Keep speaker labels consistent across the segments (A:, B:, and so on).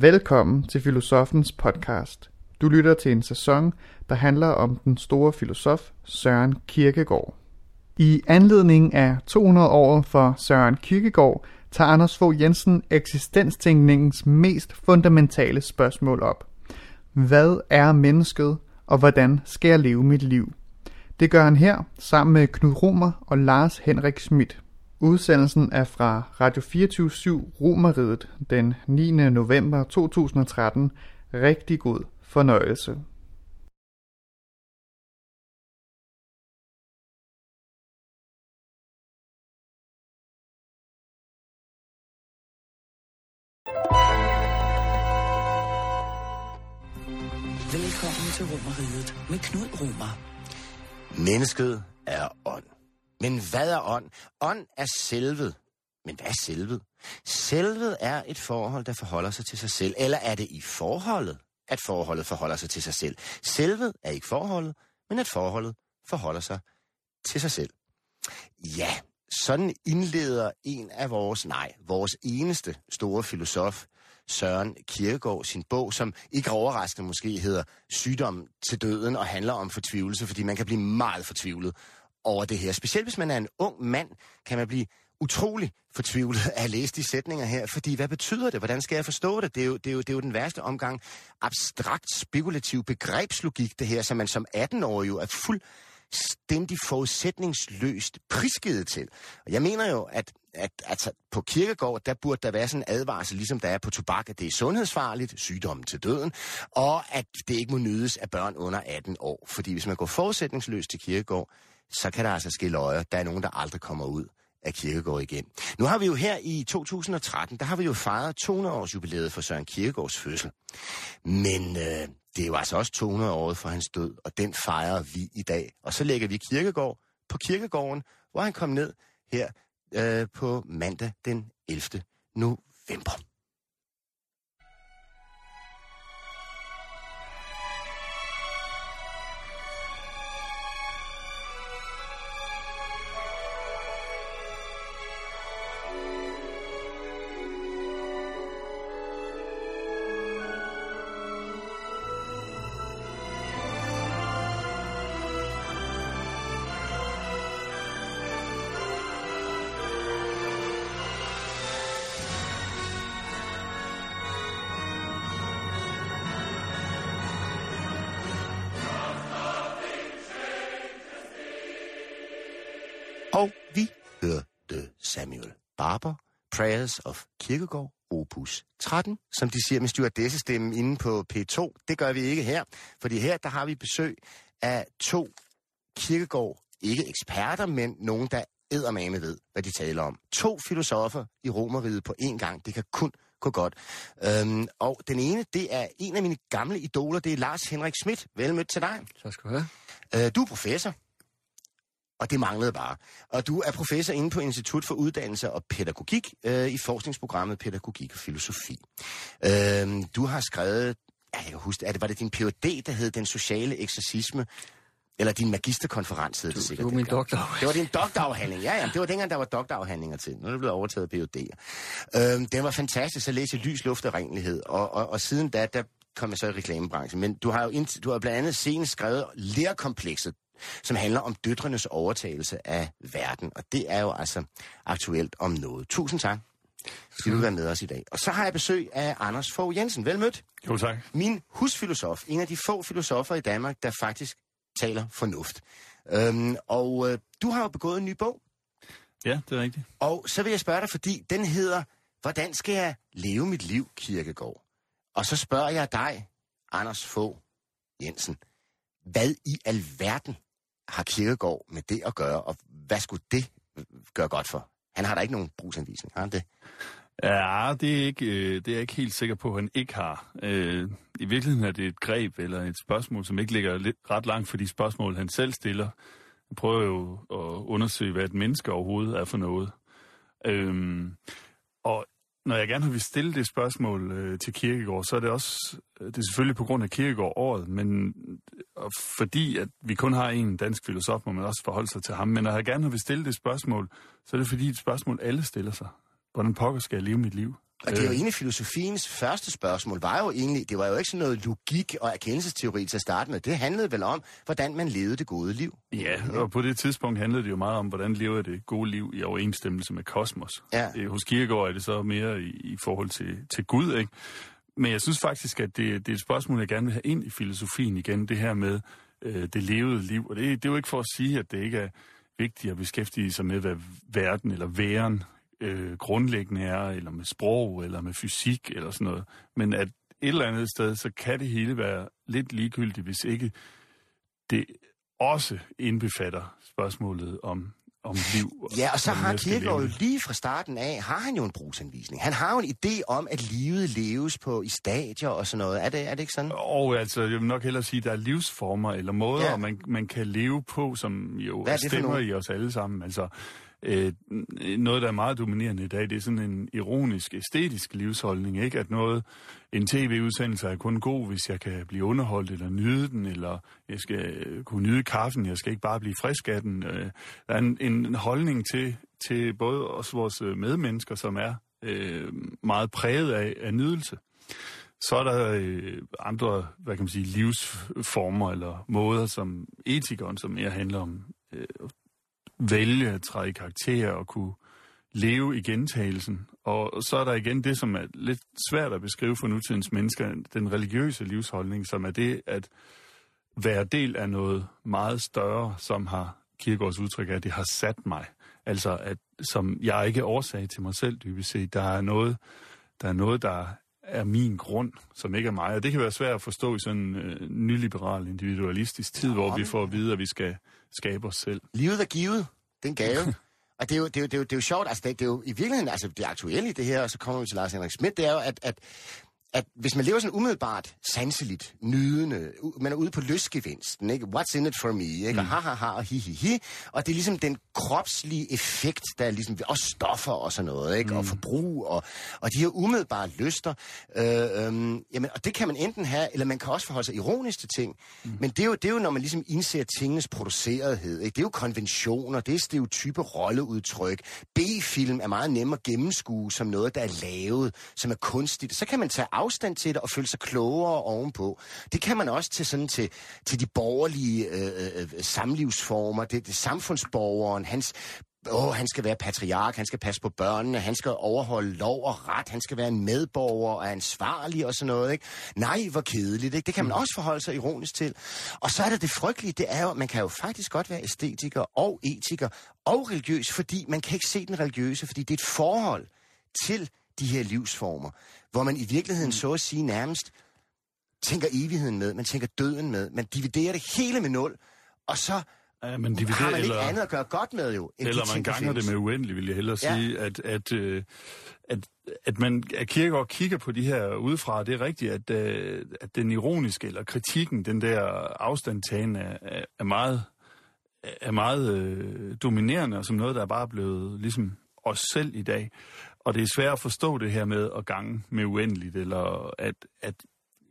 A: Velkommen til Filosofens podcast. Du lytter til en sæson, der handler om den store filosof Søren Kierkegaard. I anledning af 200 år for Søren Kierkegaard tager Anders Fogh Jensen eksistenstænkningens mest fundamentale spørgsmål op. Hvad er mennesket, og hvordan skal jeg leve mit liv? Det gør han her sammen med Knud Romer og Lars Henrik Schmidt. Udsendelsen er fra Radio 24 Romeriet den 9. november 2013. Rigtig god fornøjelse.
B: Velkommen til Romeriet med Knud Romer.
C: Mennesket er ånd. Men hvad er ånd? Ånd er selvet. Men hvad er selvet? Selvet er et forhold, der forholder sig til sig selv. Eller er det i forholdet, at forholdet forholder sig til sig selv? Selvet er ikke forholdet, men at forholdet forholder sig til sig selv. Ja, sådan indleder en af vores, nej, vores eneste store filosof, Søren Kierkegaard, sin bog, som ikke overraskende måske hedder Sygdom til døden og handler om fortvivlelse, fordi man kan blive meget fortvivlet over det her. Specielt hvis man er en ung mand, kan man blive utrolig fortvivlet af at læse de sætninger her, fordi hvad betyder det? Hvordan skal jeg forstå det? Det er jo, det er jo, det er jo den værste omgang abstrakt, spekulativ begrebslogik, det her, som man som 18-årig jo er fuldstændig forudsætningsløst prisgivet til. Og jeg mener jo, at, at, at på kirkegård, der burde der være sådan en advarsel, ligesom der er på tobak, at det er sundhedsfarligt, sygdommen til døden, og at det ikke må nydes af børn under 18 år. Fordi hvis man går forudsætningsløst til kirkegård, så kan der altså ske løjer. Der er nogen, der aldrig kommer ud af Kirkegård igen. Nu har vi jo her i 2013, der har vi jo fejret 200 års jubilæet for Søren Kierkegaards fødsel. Men øh, det er jo altså også 200 år for hans død, og den fejrer vi i dag. Og så lægger vi Kirkegård på kirkegården, hvor han kom ned her øh, på mandag den 11. november. Barber, Prayers of Kirkegaard, opus 13, som de siger med stewardessestemmen inde på P2. Det gør vi ikke her, fordi her der har vi besøg af to Kirkegaard, ikke eksperter, men nogen, der eddermame ved, hvad de taler om. To filosofer i Romeriet på én gang, det kan kun gå godt. Øhm, og den ene, det er en af mine gamle idoler, det er Lars Henrik Schmidt. Vel mødt til dig.
D: Tak skal du have.
C: Øh, du er professor, og det manglede bare. Og du er professor inde på Institut for Uddannelse og Pædagogik øh, i forskningsprogrammet Pædagogik og Filosofi. Øh, du har skrevet, ja, jeg kan huske, er det, var det din Ph.D., der hed Den Sociale Eksorcisme? Eller din magisterkonferens hed det sikkert.
D: du er min doktor.
C: Det var din doktorafhandling. Ja, ja, det var dengang, der var doktorafhandlinger til. Nu er det blevet overtaget Ph.D.'er. Øhm, den var fantastisk at læse lys, luft og renlighed. Og, og, og siden da, der kom jeg så i reklamebranchen. Men du har jo ind, du har blandt andet senest skrevet Lærkomplekset, som handler om døtrenes overtagelse af verden. Og det er jo altså aktuelt om noget. Tusind tak, skal du være med os i dag. Og så har jeg besøg af Anders Fogh Jensen. Velmødt.
E: Jo, tak.
C: Min husfilosof, en af de få filosofer i Danmark, der faktisk taler fornuft. Øhm, og øh, du har jo begået en ny bog,
E: Ja, det er rigtigt.
C: og så vil jeg spørge dig, fordi den hedder, Hvordan skal jeg leve mit liv, Kirkegård? Og så spørger jeg dig, Anders Fogh Jensen, hvad i alverden har Kirkegård med det at gøre, og hvad skulle det gøre godt for? Han har da ikke nogen brugsanvisning, har han det?
E: Ja, det er, ikke, øh, det er jeg ikke helt sikker på, at han ikke har. Øh, I virkeligheden er det et greb eller et spørgsmål, som ikke ligger lidt, ret langt for de spørgsmål, han selv stiller. Han prøver jo at undersøge, hvad et menneske overhovedet er for noget. Øh, og når jeg gerne vil stille det spørgsmål øh, til Kirkegård, så er det også, øh, det er selvfølgelig på grund af Kirkegård-året, men og fordi at vi kun har en dansk filosof, må man også forholde sig til ham. Men når jeg gerne vil stille det spørgsmål, så er det fordi et spørgsmål, alle stiller sig. Hvordan pokker skal jeg leve mit liv?
C: Og det er jo egentlig filosofiens første spørgsmål, var jo egentlig, det var jo ikke sådan noget logik og erkendelsesteori til at starte med. Det handlede vel om, hvordan man levede det gode liv.
E: Ja, og på det tidspunkt handlede det jo meget om, hvordan lever det gode liv i overensstemmelse med kosmos.
C: Ja.
E: Øh, Hos Kierkegaard er det så mere i, i forhold til, til Gud, ikke? Men jeg synes faktisk, at det, det er et spørgsmål, jeg gerne vil have ind i filosofien igen, det her med øh, det levede liv. Og det, det er jo ikke for at sige, at det ikke er vigtigt at beskæftige sig med, hvad verden eller væren øh, grundlæggende er, eller med sprog, eller med fysik, eller sådan noget. Men at et eller andet sted, så kan det hele være lidt ligegyldigt, hvis ikke det også indbefatter spørgsmålet om, om liv.
C: Ja, og så har Kierkegaard jo lige fra starten af, har han jo en brugsanvisning. Han har jo en idé om, at livet leves på i stadier og sådan noget. Er det, er det ikke sådan?
E: Og altså, jeg vil nok hellere sige, at der er livsformer eller måder,
C: Ja.
E: man, man kan leve på, som jo
C: er
E: stemmer i os alle sammen. Altså, øh, noget, der er meget dominerende i dag, det er sådan en ironisk, æstetisk livsholdning, ikke? At noget, en tv-udsendelse er kun god, hvis jeg kan blive underholdt eller nyde den, eller jeg skal øh, kunne nyde kaffen, jeg skal ikke bare blive frisk af den. Øh, der er en, en holdning til, til både os vores øh, medmennesker, som er øh, meget præget af, af nydelse. Så er der øh, andre, hvad kan man sige, livsformer eller måder, som etikeren, som mere handler om øh, vælge at træde i karakter og kunne leve i gentagelsen. Og så er der igen det, som er lidt svært at beskrive for nutidens mennesker, den religiøse livsholdning, som er det at være del af noget meget større, som har Kierkegaards udtryk af, at det har sat mig. Altså, at som jeg ikke er årsag til mig selv, dybest set. Der er noget, der er noget, der er min grund, som ikke er mig. Og det kan være svært at forstå i sådan en øh, nyliberal, individualistisk tid, hvor vi får at vide, at vi skal skabe os selv.
C: Livet er givet. Det er en gave. Og det er, jo, det, er jo, det, er jo, det er jo sjovt, altså det, det er jo i virkeligheden, altså det aktuelle i det her, og så kommer vi til Lars Henrik Schmidt, det er jo, at, at, at hvis man lever sådan umiddelbart, sanseligt, nydende, man er ude på løsgevinsten, ikke? What's in it for me, ikke? Mm. Og ha, ha, ha, og hi, hi, hi. Og det er ligesom den kropslige effekt, der er ligesom, også stoffer og sådan noget, ikke? Mm. Og forbrug, og, og de her umiddelbare lyster. Øh, øhm, jamen, og det kan man enten have, eller man kan også forholde sig ironisk til ting. Mm. Men det er, jo, det er jo, når man ligesom indser tingenes producerethed, ikke? Det er jo konventioner, det er stereotype rolleudtryk. B-film er meget nemmere at gennemskue som noget, der er lavet, som er kunstigt. Så kan man tage afstand til det og føle sig klogere ovenpå. Det kan man også til sådan til, til de borgerlige øh, øh, samlivsformer, det, det samfundsborgeren, hans Åh, han skal være patriark, han skal passe på børnene, han skal overholde lov og ret, han skal være en medborger og ansvarlig og sådan noget, ikke? Nej, hvor kedeligt, ikke? Det kan man også forholde sig ironisk til. Og så er der det frygtelige, det er jo, at man kan jo faktisk godt være æstetiker og etiker og religiøs, fordi man kan ikke se den religiøse, fordi det er et forhold til de her livsformer, hvor man i virkeligheden så at sige nærmest tænker evigheden med, man tænker døden med, man dividerer det hele med nul, og så
E: Ja, men
C: har
E: dividerer,
C: man ikke
E: eller,
C: andet at gøre godt med jo, end
E: eller
C: de
E: man ganger det med uendelig, vil jeg hellere
C: Ja.
E: sige, at, at, øh, at, at man at Kierkegaard kigger på de her udefra, det er rigtigt, at, øh, at den ironiske eller kritikken, den der afstandtagen er, er, er meget, er meget øh, dominerende, og som noget, der er bare blevet ligesom os selv i dag. Og det er svært at forstå det her med at gange med uendeligt, eller at, at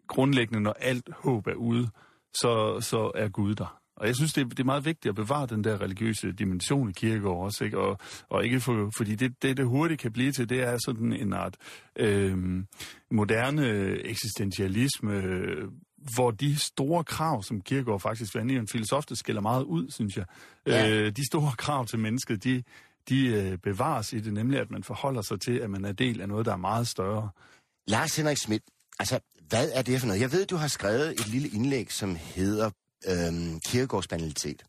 E: grundlæggende, når alt håb er ude, så, så er Gud der. Og jeg synes, det er, det er meget vigtigt at bevare den der religiøse dimension i Kierkegaard også, ikke? Og, og ikke for, fordi det, det, det hurtigt kan blive til, det er sådan en art øh, moderne eksistentialisme, øh, hvor de store krav, som Kierkegaard faktisk var inde i, en filosof, der skiller meget ud, synes jeg.
C: Ja.
E: Øh, de store krav til mennesket, de, de øh, bevares i det, nemlig at man forholder sig til, at man er del af noget, der er meget større.
C: Lars Henrik Schmidt, altså, hvad er det for noget? Jeg ved, du har skrevet et lille indlæg, som hedder øhm, Kierkegaards banalitet.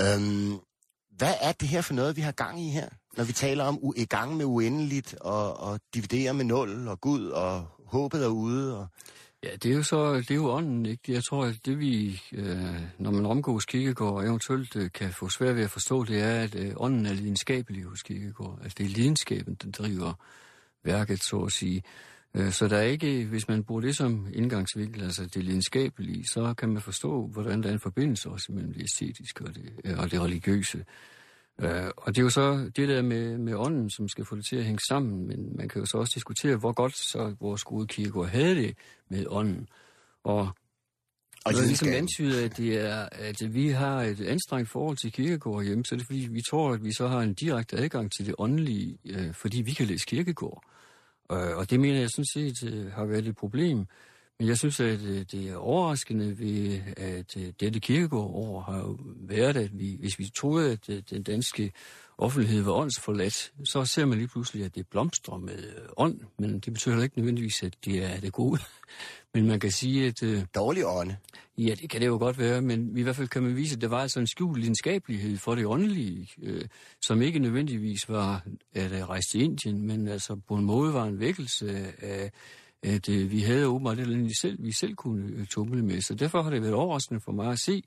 C: Øhm, hvad er det her for noget, vi har gang i her? Når vi taler om u- i gang med uendeligt, og, og dividere med nul, og Gud, og håbet er ude, og...
D: Ja, det er jo så, det er jo ånden, ikke? Jeg tror, at det vi, øh, når man omgås Kierkegaard, og eventuelt øh, kan få svært ved at forstå, det er, at øh, ånden er lidenskabelig hos Kierkegaard. Altså det er lidenskaben, den driver værket, så at sige. Øh, så der er ikke, hvis man bruger det som indgangsvinkel, altså det lidenskabelige, så kan man forstå, hvordan der er en forbindelse også mellem det æstetiske og det, øh, og det religiøse. Øh, og det er jo så det der med, med ånden, som skal få det til at hænge sammen, men man kan jo så også diskutere, hvor godt så vores gode Kierkegaard havde det med ånden. Og,
C: Og
D: det er ligesom antydet, at, det er, at vi har et anstrengt forhold til Kierkegaard hjemme, så det er fordi, vi tror, at vi så har en direkte adgang til det åndelige, øh, fordi vi kan læse Kierkegaard. Øh, og det mener jeg sådan set øh, har været et problem. Jeg synes, at øh, det er overraskende ved, at øh, dette kirkegård har været, at vi, hvis vi troede, at øh, den danske offentlighed var åndsforladt, så ser man lige pludselig, at det blomstrer med ånd, men det betyder ikke nødvendigvis, at det er det gode. Men man kan sige, at...
C: Dårlig ånde.
D: Ja, det kan det jo godt være, men i hvert fald kan man vise, at der var altså en skjult lidenskabelighed for det åndelige, øh, som ikke nødvendigvis var at rejse til Indien, men altså på en måde var en vækkelse af, at øh, vi havde åbenbart det eller andet, selv, vi selv kunne øh, tumle med. Så derfor har det været overraskende for mig at se,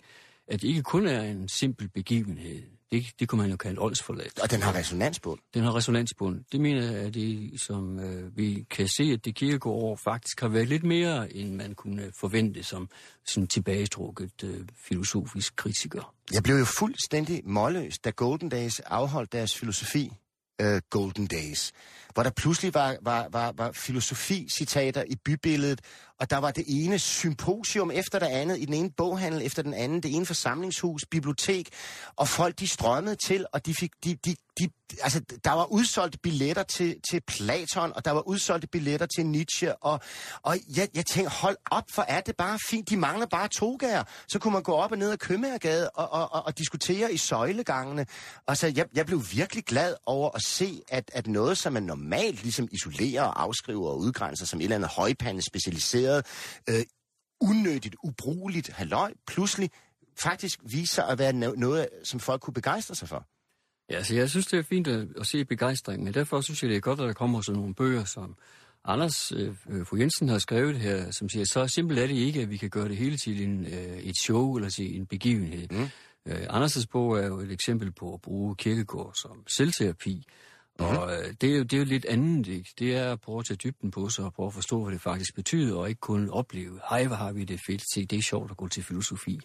D: at det ikke kun er en simpel begivenhed. Det, det kunne man jo kalde åndsforladt.
C: Og den har resonansbund.
D: Den har resonansbund. Det mener jeg er det, som øh, vi kan se, at det kirkegård faktisk har været lidt mere, end man kunne forvente som sådan tilbagetrukket øh, filosofisk kritiker.
C: Jeg blev jo fuldstændig målløs, da Golden Days afholdt deres filosofi uh, Golden Days, hvor der pludselig var, var, var, var filosofi-citater i bybilledet, og der var det ene symposium efter det andet, i den ene boghandel efter den anden, det ene forsamlingshus, bibliotek, og folk de strømmede til, og de fik, de, de, de, altså, der var udsolgte billetter til, til Platon, og der var udsolgte billetter til Nietzsche, og, og jeg, jeg tænkte, hold op, for er det bare fint, de mangler bare togager. Så kunne man gå op og ned ad Købmagergade og, og, og, og diskutere i søjlegangene. Og så jeg, jeg blev virkelig glad over at se, at, at noget, som man normalt ligesom isolerer og afskriver og udgrænser som et eller andet højpande specialiseret, øh, unødigt, ubrugeligt halløj, pludselig faktisk viser at være noget, som folk kunne begejstre sig for.
D: Ja, så altså, jeg synes, det er fint at, at se begejstring, men derfor synes jeg, det er godt, at der kommer sådan nogle bøger, som Anders øh, øh fru Jensen har skrevet her, som siger, så simpelt er det ikke, at vi kan gøre det hele til en, øh, et show eller til en begivenhed. Mm. Øh, Anders' bog er jo et eksempel på at bruge kirkegård som selvterapi, Mm. Og øh, det, er jo, det er jo lidt andet, ikke? Det er at prøve at tage dybden på sig og prøve at forstå, hvad det faktisk betyder, og ikke kun opleve, hej, hvor har vi det fedt, se, det er sjovt at gå til filosofi.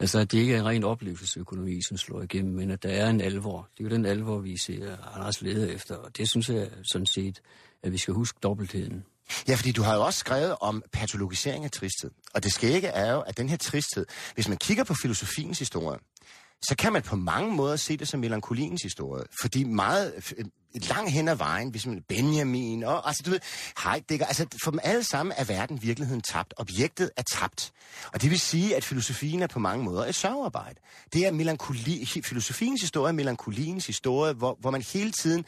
D: Altså, at det ikke er en ren oplevelsesøkonomi, som slår igennem, men at der er en alvor. Det er jo den alvor, vi ser Anders leder efter, og det synes jeg sådan set, at vi skal huske dobbeltheden.
C: Ja, fordi du har jo også skrevet om patologisering af tristhed. Og det skægge er jo, at den her tristhed, hvis man kigger på filosofiens historie, så kan man på mange måder se det som melankoliens historie. Fordi meget øh, langt hen ad vejen, hvis man Benjamin og altså du ved, Heidegger, altså for dem alle sammen er verden virkeligheden tabt. Objektet er tabt. Og det vil sige, at filosofien er på mange måder et sørgearbejde. Det er melankoli, filosofiens historie, melankoliens historie, hvor, hvor man hele tiden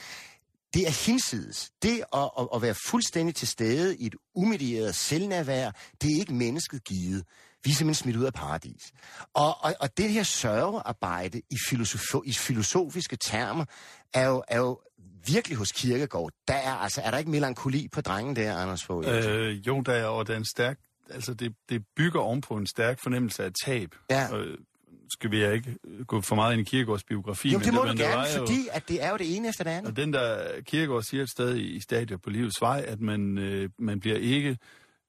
C: det er hinsides. Det at, at, at være fuldstændig til stede i et umedieret selvnærvær, det er ikke mennesket givet. Vi er simpelthen smidt ud af paradis. Og, og, og det her sørgearbejde i, filosof, i filosofiske termer er jo, er jo virkelig hos Kirkegård. Der er, altså, er der ikke melankoli på drengen der, Anders Fogh?
E: Øh, jo, der er, og der er en stærk, altså det, det bygger ovenpå en stærk fornemmelse af tab.
C: Ja.
E: Øh, skal vi ikke gå for meget ind i Kirkegaards biografi.
C: Jo, det må
E: men
C: du gerne, jo, fordi at det er jo det ene efter det andet.
E: Og den der Kirkegaard siger et sted i, i Stadier på livets vej, at man, øh, man bliver ikke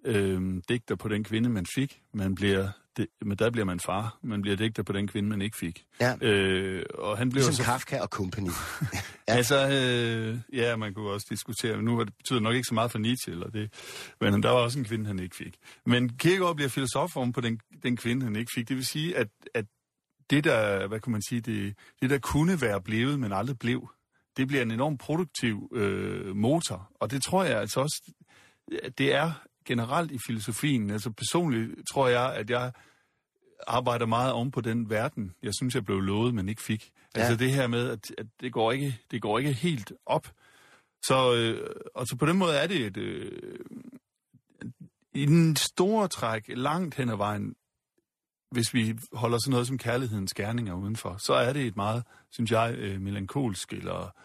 E: øh, digter på den kvinde, man fik. Man bliver, det, men der bliver man far. Man bliver digter på den kvinde, man ikke fik.
C: Ja.
E: Øh, og han blev
C: ligesom
E: så...
C: Kafka og company.
E: ja. Altså, øh, ja, man kunne også diskutere. Nu det betyder nok ikke så meget for Nietzsche, eller det, men der var også en kvinde, han ikke fik. Men Kierkegaard bliver filosoform på den, den kvinde, han ikke fik. Det vil sige, at, at det der, hvad kan man sige, det, det der kunne være blevet, men aldrig blev, det bliver en enorm produktiv øh, motor. Og det tror jeg altså også, det er generelt i filosofien. Altså personligt tror jeg, at jeg arbejder meget om på den verden, jeg synes, jeg blev lovet, men ikke fik. Ja. Altså det her med, at, at det, går ikke, det går ikke helt op. Så, øh, og så på den måde er det et, øh, i den store træk, langt hen ad vejen, hvis vi holder sådan noget som kærlighedens gerninger udenfor, så er det et meget, synes jeg, øh, melankolsk, eller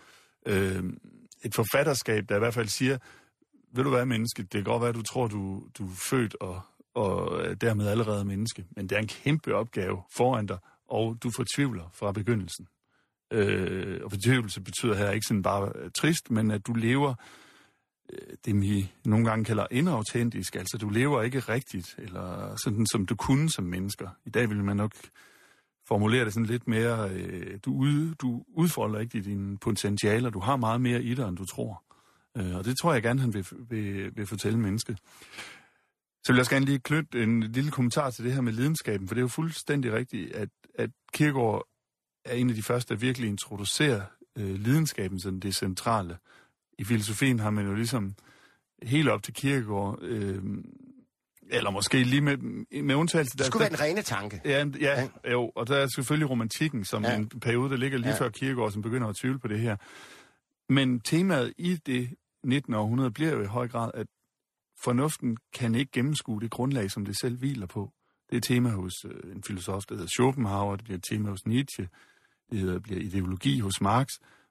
E: øh, et forfatterskab, der i hvert fald siger, ved du hvad, menneske, det kan godt være, at du tror, du, du er født og, og dermed allerede menneske, men det er en kæmpe opgave foran dig, og du fortvivler fra begyndelsen. Øh, og fortvivlelse betyder her ikke sådan bare øh, trist, men at du lever øh, det, vi nogle gange kalder inautentisk, altså du lever ikke rigtigt, eller sådan som du kunne som mennesker. I dag vil man nok formulere det sådan lidt mere, øh, du, ud, du udfolder ikke dine potentialer, du har meget mere i dig, end du tror. Øh, og det tror jeg gerne, han vil, vil, vil fortælle mennesket. Så vil jeg også gerne lige knytte en lille kommentar til det her med lidenskaben, for det er jo fuldstændig rigtigt, at, at Kierkegaard er en af de første, der virkelig introducerer øh, lidenskaben som det centrale. I filosofien har man jo ligesom helt op til Kirkegaard, øh, eller måske lige med, med undtagelse...
C: Det skulle være den rene tanke.
E: Ja, ja, jo, og der er selvfølgelig romantikken, som
C: Ja.
E: en periode, der ligger lige
C: Ja.
E: før Kirkegaard, som begynder at tvivle på det her. Men temaet i det 19. århundrede bliver jo i høj grad, at fornuften kan ikke gennemskue det grundlag, som det selv hviler på. Det er et tema hos øh, en filosof, der hedder Schopenhauer, det bliver et tema hos Nietzsche, det hedder, bliver ideologi hos Marx,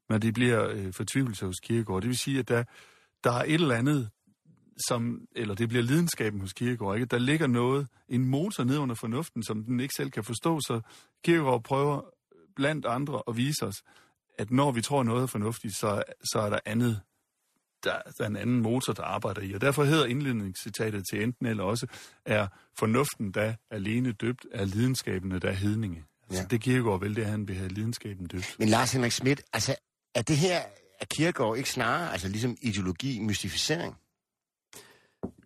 E: men det bliver øh, fortvivlelse hos Kierkegaard. Det vil sige, at der, der er et eller andet, som, eller det bliver lidenskaben hos Kierkegaard, ikke? Der ligger noget, en motor ned under fornuften, som den ikke selv kan forstå, så Kierkegaard prøver blandt andre at vise os, at når vi tror noget er fornuftigt, så, så er der andet, der, der er en anden motor, der arbejder i. Og derfor hedder indledningscitatet til enten eller også, er fornuften da alene døbt, er lidenskaben da hedninge. Altså,
C: Ja.
E: Det Kierkegaard vel, det er, han vil have lidenskaben døbt.
C: Men Lars Henrik Schmidt, altså, er det her, er Kierkegaard ikke snarere, altså ligesom ideologi, mystificering?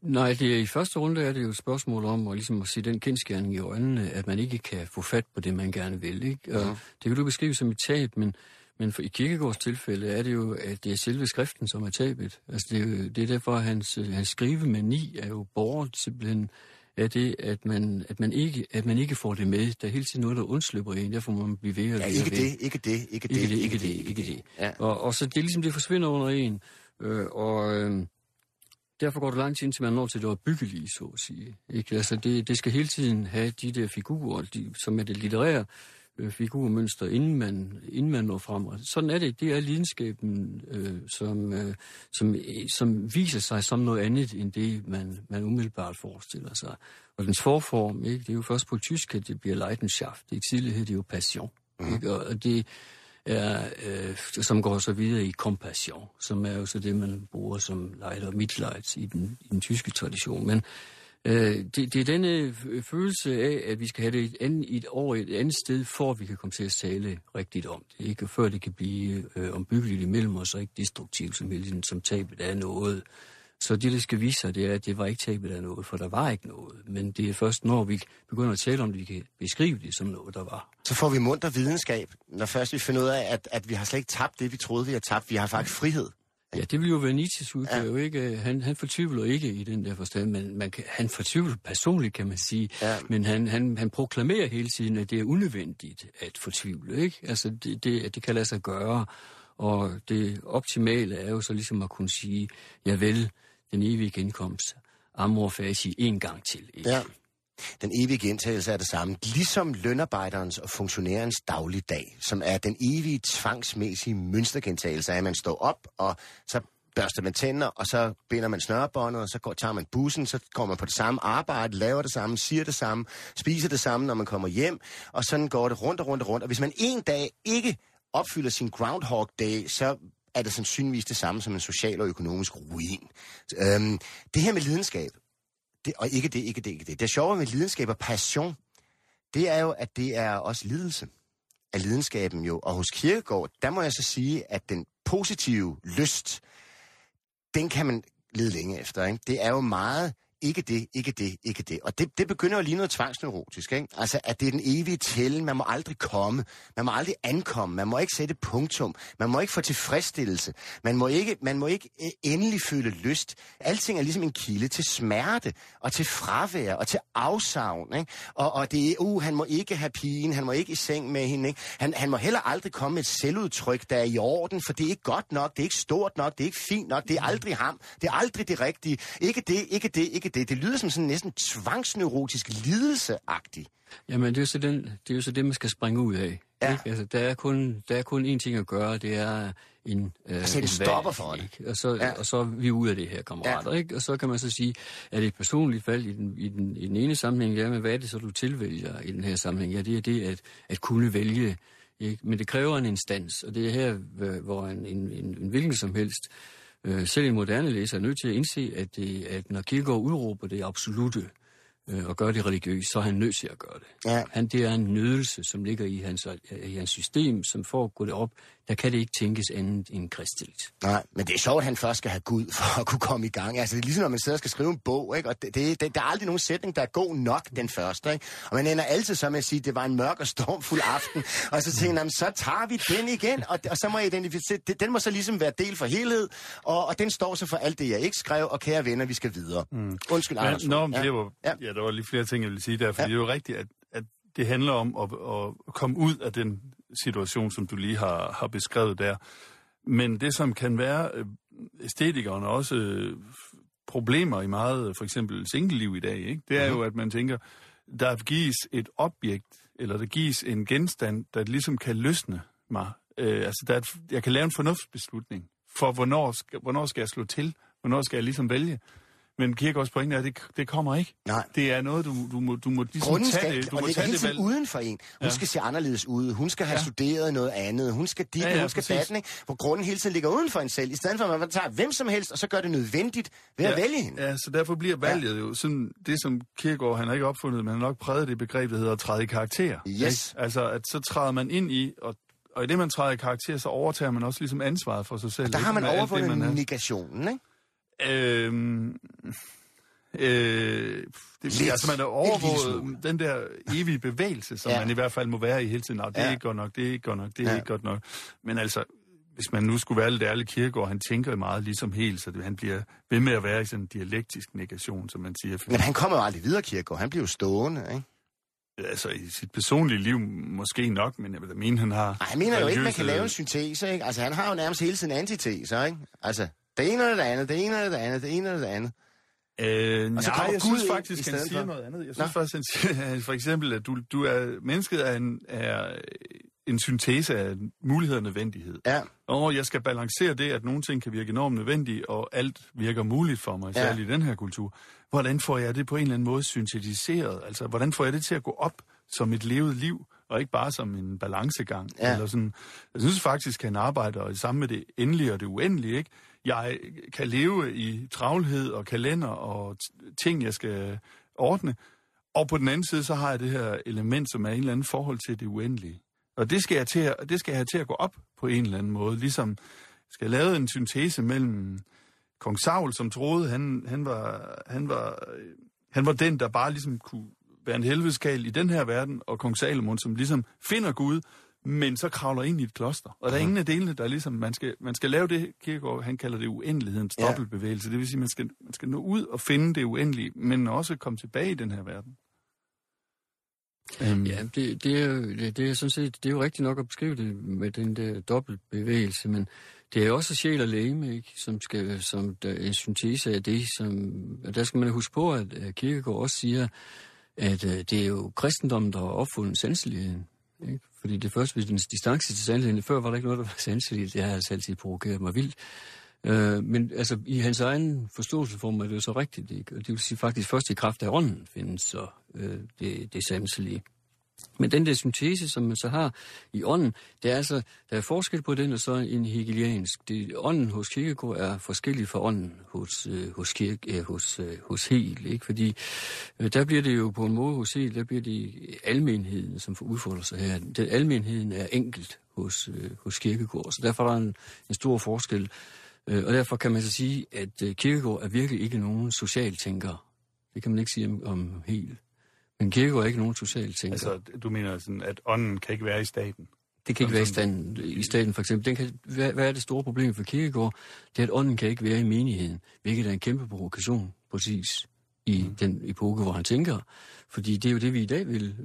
D: Nej, det er, i første runde er det jo et spørgsmål om at, ligesom at se den kendskærning i øjnene, at man ikke kan få fat på det, man gerne vil. Ikke? Og
C: Mhm.
D: Det kan du beskrive som et tab, men, men for, i Kierkegaards tilfælde er det jo, at det er selve skriften, som er tabet. Altså det, er det er derfor, at hans, øh, hans skrivemani er jo borget simpelthen af det, at man, at, man ikke, at man ikke får det med. Der er hele tiden noget, der undslipper en, derfor må man blive ved og
C: Ja, ikke
D: ved.
C: det, ikke det, ikke det,
D: Ikke det, ikke det, ikke det.
C: Ja.
D: Og, og så det er ligesom, det forsvinder under en. Øh, og øh, derfor går det lang tid, indtil man når til det opbyggelige, så at sige. Ikke? Altså, det, det skal hele tiden have de der figurer, de, som er det litterære figurmønster, inden man, inden man når frem. Og sådan er det. Det er lidenskaben, øh, som, øh, som, øh, som viser sig som noget andet, end det, man, man umiddelbart forestiller sig. Og dens forform, ikke? det er jo først på tysk, at det bliver Leidenschaft. Det tidligere hed det jo passion. Mm. Ikke? Og og det er, øh, som går så videre i compassion, som er jo så det, man bruger som Leid og Mitleid i den, i den tyske tradition. Men øh, det, det er denne øh, følelse af, at vi skal have det et, andet, et år et andet sted, for at vi kan komme til at tale rigtigt om det. Ikke? Før det kan blive øh, ombyggeligt imellem os, og ikke destruktivt som, hele som tabet af noget. Så det, der skal vise sig, det er, at det var ikke tabet af noget, for der var ikke noget. Men det er først, når vi begynder at tale om det, vi kan beskrive det som noget, der var.
C: Så får vi munter videnskab, når først vi finder ud af, at, at vi har slet ikke tabt det, vi troede, vi har tabt. Vi har faktisk frihed.
D: Ja, det vil jo være Nietzsches udgave, ja. ikke? Han, han fortvivler ikke i den der forstand, men man kan, han fortvivler personligt, kan man sige.
C: Ja.
D: Men han, han, han proklamerer hele tiden, at det er unødvendigt at fortvivle, ikke? Altså, det, det, det kan lade sig gøre. Og det optimale er jo så ligesom at kunne sige, ja vel, den evige genkomst, amor faci en gang til, ikke?
C: Ja. Den evige gentagelse er det samme. Ligesom lønarbejderens og funktionærens dagligdag, som er den evige tvangsmæssige mønstergentagelse af, at man står op, og så børster man tænder, og så binder man snørebåndet, og så går, tager man bussen, så går man på det samme arbejde, laver det samme, siger det samme, spiser det samme, når man kommer hjem, og sådan går det rundt og rundt og rundt. Og hvis man en dag ikke opfylder sin Groundhog Day, så er det sandsynligvis det samme som en social og økonomisk ruin. Øhm, det her med lidenskab, det, og ikke det, ikke det, ikke det. Det sjove med lidenskab og passion, det er jo, at det er også lidelse af lidenskaben jo. Og hos Kierkegaard, der må jeg så sige, at den positive lyst, den kan man lede længe efter. Ikke? Det er jo meget ikke det, ikke det, ikke det. Og det, det begynder jo lige noget tvangsneurotisk. Ikke? Altså, at det er den evige tællen. Man må aldrig komme. Man må aldrig ankomme. Man må ikke sætte punktum. Man må ikke få tilfredsstillelse. Man må ikke, man må ikke øh, endelig føle lyst. Alting er ligesom en kilde til smerte, og til fravær, og til afsavn. Ikke? Og, og det er, uh, han må ikke have pigen, han må ikke i seng med hende. Ikke? Han, han må heller aldrig komme med et selvudtryk, der er i orden, for det er ikke godt nok, det er ikke stort nok, det er ikke fint nok, det er aldrig ham, det er aldrig det rigtige. Ikke det, ikke det, ikke det. Det lyder som sådan næsten tvangsneurotisk lidelseagtigt.
D: Jamen, det er, jo så den, det er jo så det, man skal springe ud af.
C: Ja.
D: Ikke? Altså, der, er kun, der er kun én ting at gøre, det er en, øh,
C: sætte en stopper for det.
D: Ikke? Og, så,
C: Ja.
D: og så er vi ude af det her, kammerater. Ja. Ikke? Og så kan man så sige, at det er et personligt valg i den, i, den, i den ene sammenhæng, ja, men hvad er det så, du tilvælger i den her sammenhæng? Ja, det er det at, at kunne vælge. Ikke? Men det kræver en instans, og det er her, hvor- hvor en, en, en, en hvilken som helst, øh, selv en moderne læser, er nødt til at indse, at, det, at når Kierkegaard udråber det absolute, øh, og gøre det religiøst, så er han nødt til at gøre det.
C: Ja.
D: Han, det er en nydelse, som ligger i hans, i hans system, som for at gå det op, der kan det ikke tænkes andet end kristeligt.
C: Nej, men det er sjovt, at han først skal have Gud for at kunne komme i gang. Altså, det er ligesom, når man sidder og skal skrive en bog, ikke? Og det, det, det, der er aldrig nogen sætning, der er god nok den første, ikke? Og man ender altid så med at sige, at det var en mørk og stormfuld aften. og så tænker man, så tager vi den igen, og, og så må jeg identificere, det- den må så ligesom være del for helhed, og, og den står så for alt det, jeg ikke skrev, og kære venner, vi skal videre. Mm. Undskyld, Anders.
E: Men, nå, men
C: ja.
E: det var,
C: Ja.
E: ja. der var lige flere ting, jeg ville sige der, for
C: ja.
E: det er jo rigtigt, at, at det handler om at, at komme ud af den situation, som du lige har, har beskrevet der. Men det, som kan være øh, æstetikeren også øh, problemer i meget, for eksempel singleliv i dag, ikke? det er jo, at man tænker, der gives et objekt, eller der gives en genstand, der ligesom kan løsne mig. Øh, altså, der er et, jeg kan lave en fornuftsbeslutning for, hvornår skal, hvornår skal jeg slå til, hvornår skal jeg ligesom vælge. Men Kierkegaards pointe er, at det, det kommer ikke.
C: Nej.
E: Det er noget, du, du, må, du må ligesom
C: Grunden
E: tage
C: skal,
E: det. Du
C: og
E: må
C: ligger
E: tage
C: hele
E: det
C: tiden
E: valg.
C: uden for en. Hun ja.
E: Ja.
C: skal se anderledes ud. Hun skal have ja.
E: Ja.
C: studeret noget andet. Hun skal dit, ja,
E: Ja,
C: ja,
E: ja,
C: hun skal datten, ikke? Hvor grunden hele tiden ligger uden for en selv. I stedet for, at man tager hvem som helst, og så gør det nødvendigt ved at vælge hende.
E: Ja, så derfor bliver valget ja. jo sådan, det som Kierkegaard, han har ikke opfundet, men han har nok præget det begreb, der hedder at træde i karakter.
C: Yes.
E: Ikke? Altså, at så træder man ind i, og, og i det, man træder i karakter, så overtager man også ligesom ansvaret for sig selv.
C: Der har
E: ikke?
C: man
E: alt
C: overfundet
E: det, man er.
C: negationen, ikke?
E: Øhm, øh, det,
C: Lidt.
E: altså man er overvåget den der evige bevægelse, som
C: Ja.
E: man i hvert fald må være i hele tiden. Nå, det er
C: Ja.
E: ikke godt nok, det er ikke godt nok, det er
C: Ja.
E: ikke godt nok. Men altså, hvis man nu skulle være lidt ærlig Kierkegaard, han tænker meget ligesom helt, så det, han bliver ved med at være i sådan en dialektisk negation, som man siger.
C: Men han kommer jo aldrig videre, Kierkegaard. Han bliver jo stående, ikke?
E: altså i sit personlige liv måske nok, men jeg vil da mene, han har...
C: Nej, jeg mener jo ikke, man kan lave en syntese, ikke? Altså, han har jo nærmest hele tiden antiteser, ikke? Altså, det ene eller det andet, det ene eller det andet, det ene eller det andet.
E: Øh,
C: Og så
E: nej, jeg
C: Gud
E: synes faktisk, han siger
C: for.
E: noget andet. Jeg
C: Nå.
E: synes faktisk, han siger, for eksempel, at du, du er, mennesket er en, er en syntese af mulighed og nødvendighed.
C: Ja,
E: Og jeg skal balancere det, at nogle ting kan virke enormt nødvendige, og alt virker muligt for mig,
C: Ja.
E: særligt i den her kultur. Hvordan får jeg det på en eller anden måde syntetiseret? Altså, hvordan får jeg det til at gå op som et levet liv, og ikke bare som en balancegang?
C: Ja.
E: Eller sådan. Jeg synes faktisk, at han arbejder sammen med det endelige og det uendelige. Ikke? Jeg kan leve i travlhed og kalender og ting, jeg skal ordne. Og på den anden side, så har jeg det her element, som er en eller anden forhold til det uendelige. Og det skal jeg, til at, det skal jeg have til at gå op på en eller anden måde. Ligesom skal jeg lave en syntese mellem kong Saul, som troede, han, han, var, han, var, han var den, der bare ligesom kunne være en helvedeskal i den her verden, og kong Salomon, som ligesom finder Gud, men så kravler ind i et kloster. Og der er ingen af delene, der ligesom, man skal, man skal lave det, Kierkegaard, han kalder det uendelighedens
C: Ja.
E: dobbeltbevægelse. Det vil sige, man skal, man skal nå ud og finde det uendelige, men også komme tilbage i den her verden. Um,
D: Ja, det, det, er jo, det, det, er sådan set, det er jo rigtigt nok at beskrive det med den der dobbeltbevægelse, men det er jo også sjæl og lægeme, ikke? som skal som der er en syntese af det, som, og der skal man huske på, at Kierkegaard også siger, at øh, det er jo kristendommen, der har opfundet sanseligheden. Ikke? Fordi det første ved den distance til sandheden, før var der ikke noget, der var sanseligt, det har altså altid provokeret mig vildt. Øh, men altså, i hans egen forståelsesform er det jo så rigtigt, ikke? Og det vil sige faktisk først i kraft af ånden findes så øh, det, det sanselige. Men den der syntese, som man så har i ånden, det er altså, der er forskel på den og så en hegeliansk. Det, ånden hos Kierkegaard er forskellig fra ånden hos, øh, hos, kirke, øh, hos, øh, hos Hegel, ikke? Fordi øh, der bliver det jo på en måde hos Hegel, der bliver det almenheden, som får udfolder sig her. Den almenheden er enkelt hos, øh, hos Kierkegaard, så derfor er der en, en stor forskel. Øh, og derfor kan man så sige, at øh, Kierkegaard er virkelig ikke nogen socialtænker. Det kan man ikke sige om, om Hegel. Men Kierkegaard er ikke nogen socialtænker.
E: Altså, du mener sådan, at ånden kan ikke være i staten?
D: Det kan ikke være i, stand, i staten, for eksempel. Den kan, hvad, hvad er det store problem for Kierkegaard? Det er, at ånden kan ikke være i menigheden, hvilket er en kæmpe provokation, præcis, i mm. den epoke, hvor han tænker. Fordi det er jo det, vi i dag vil.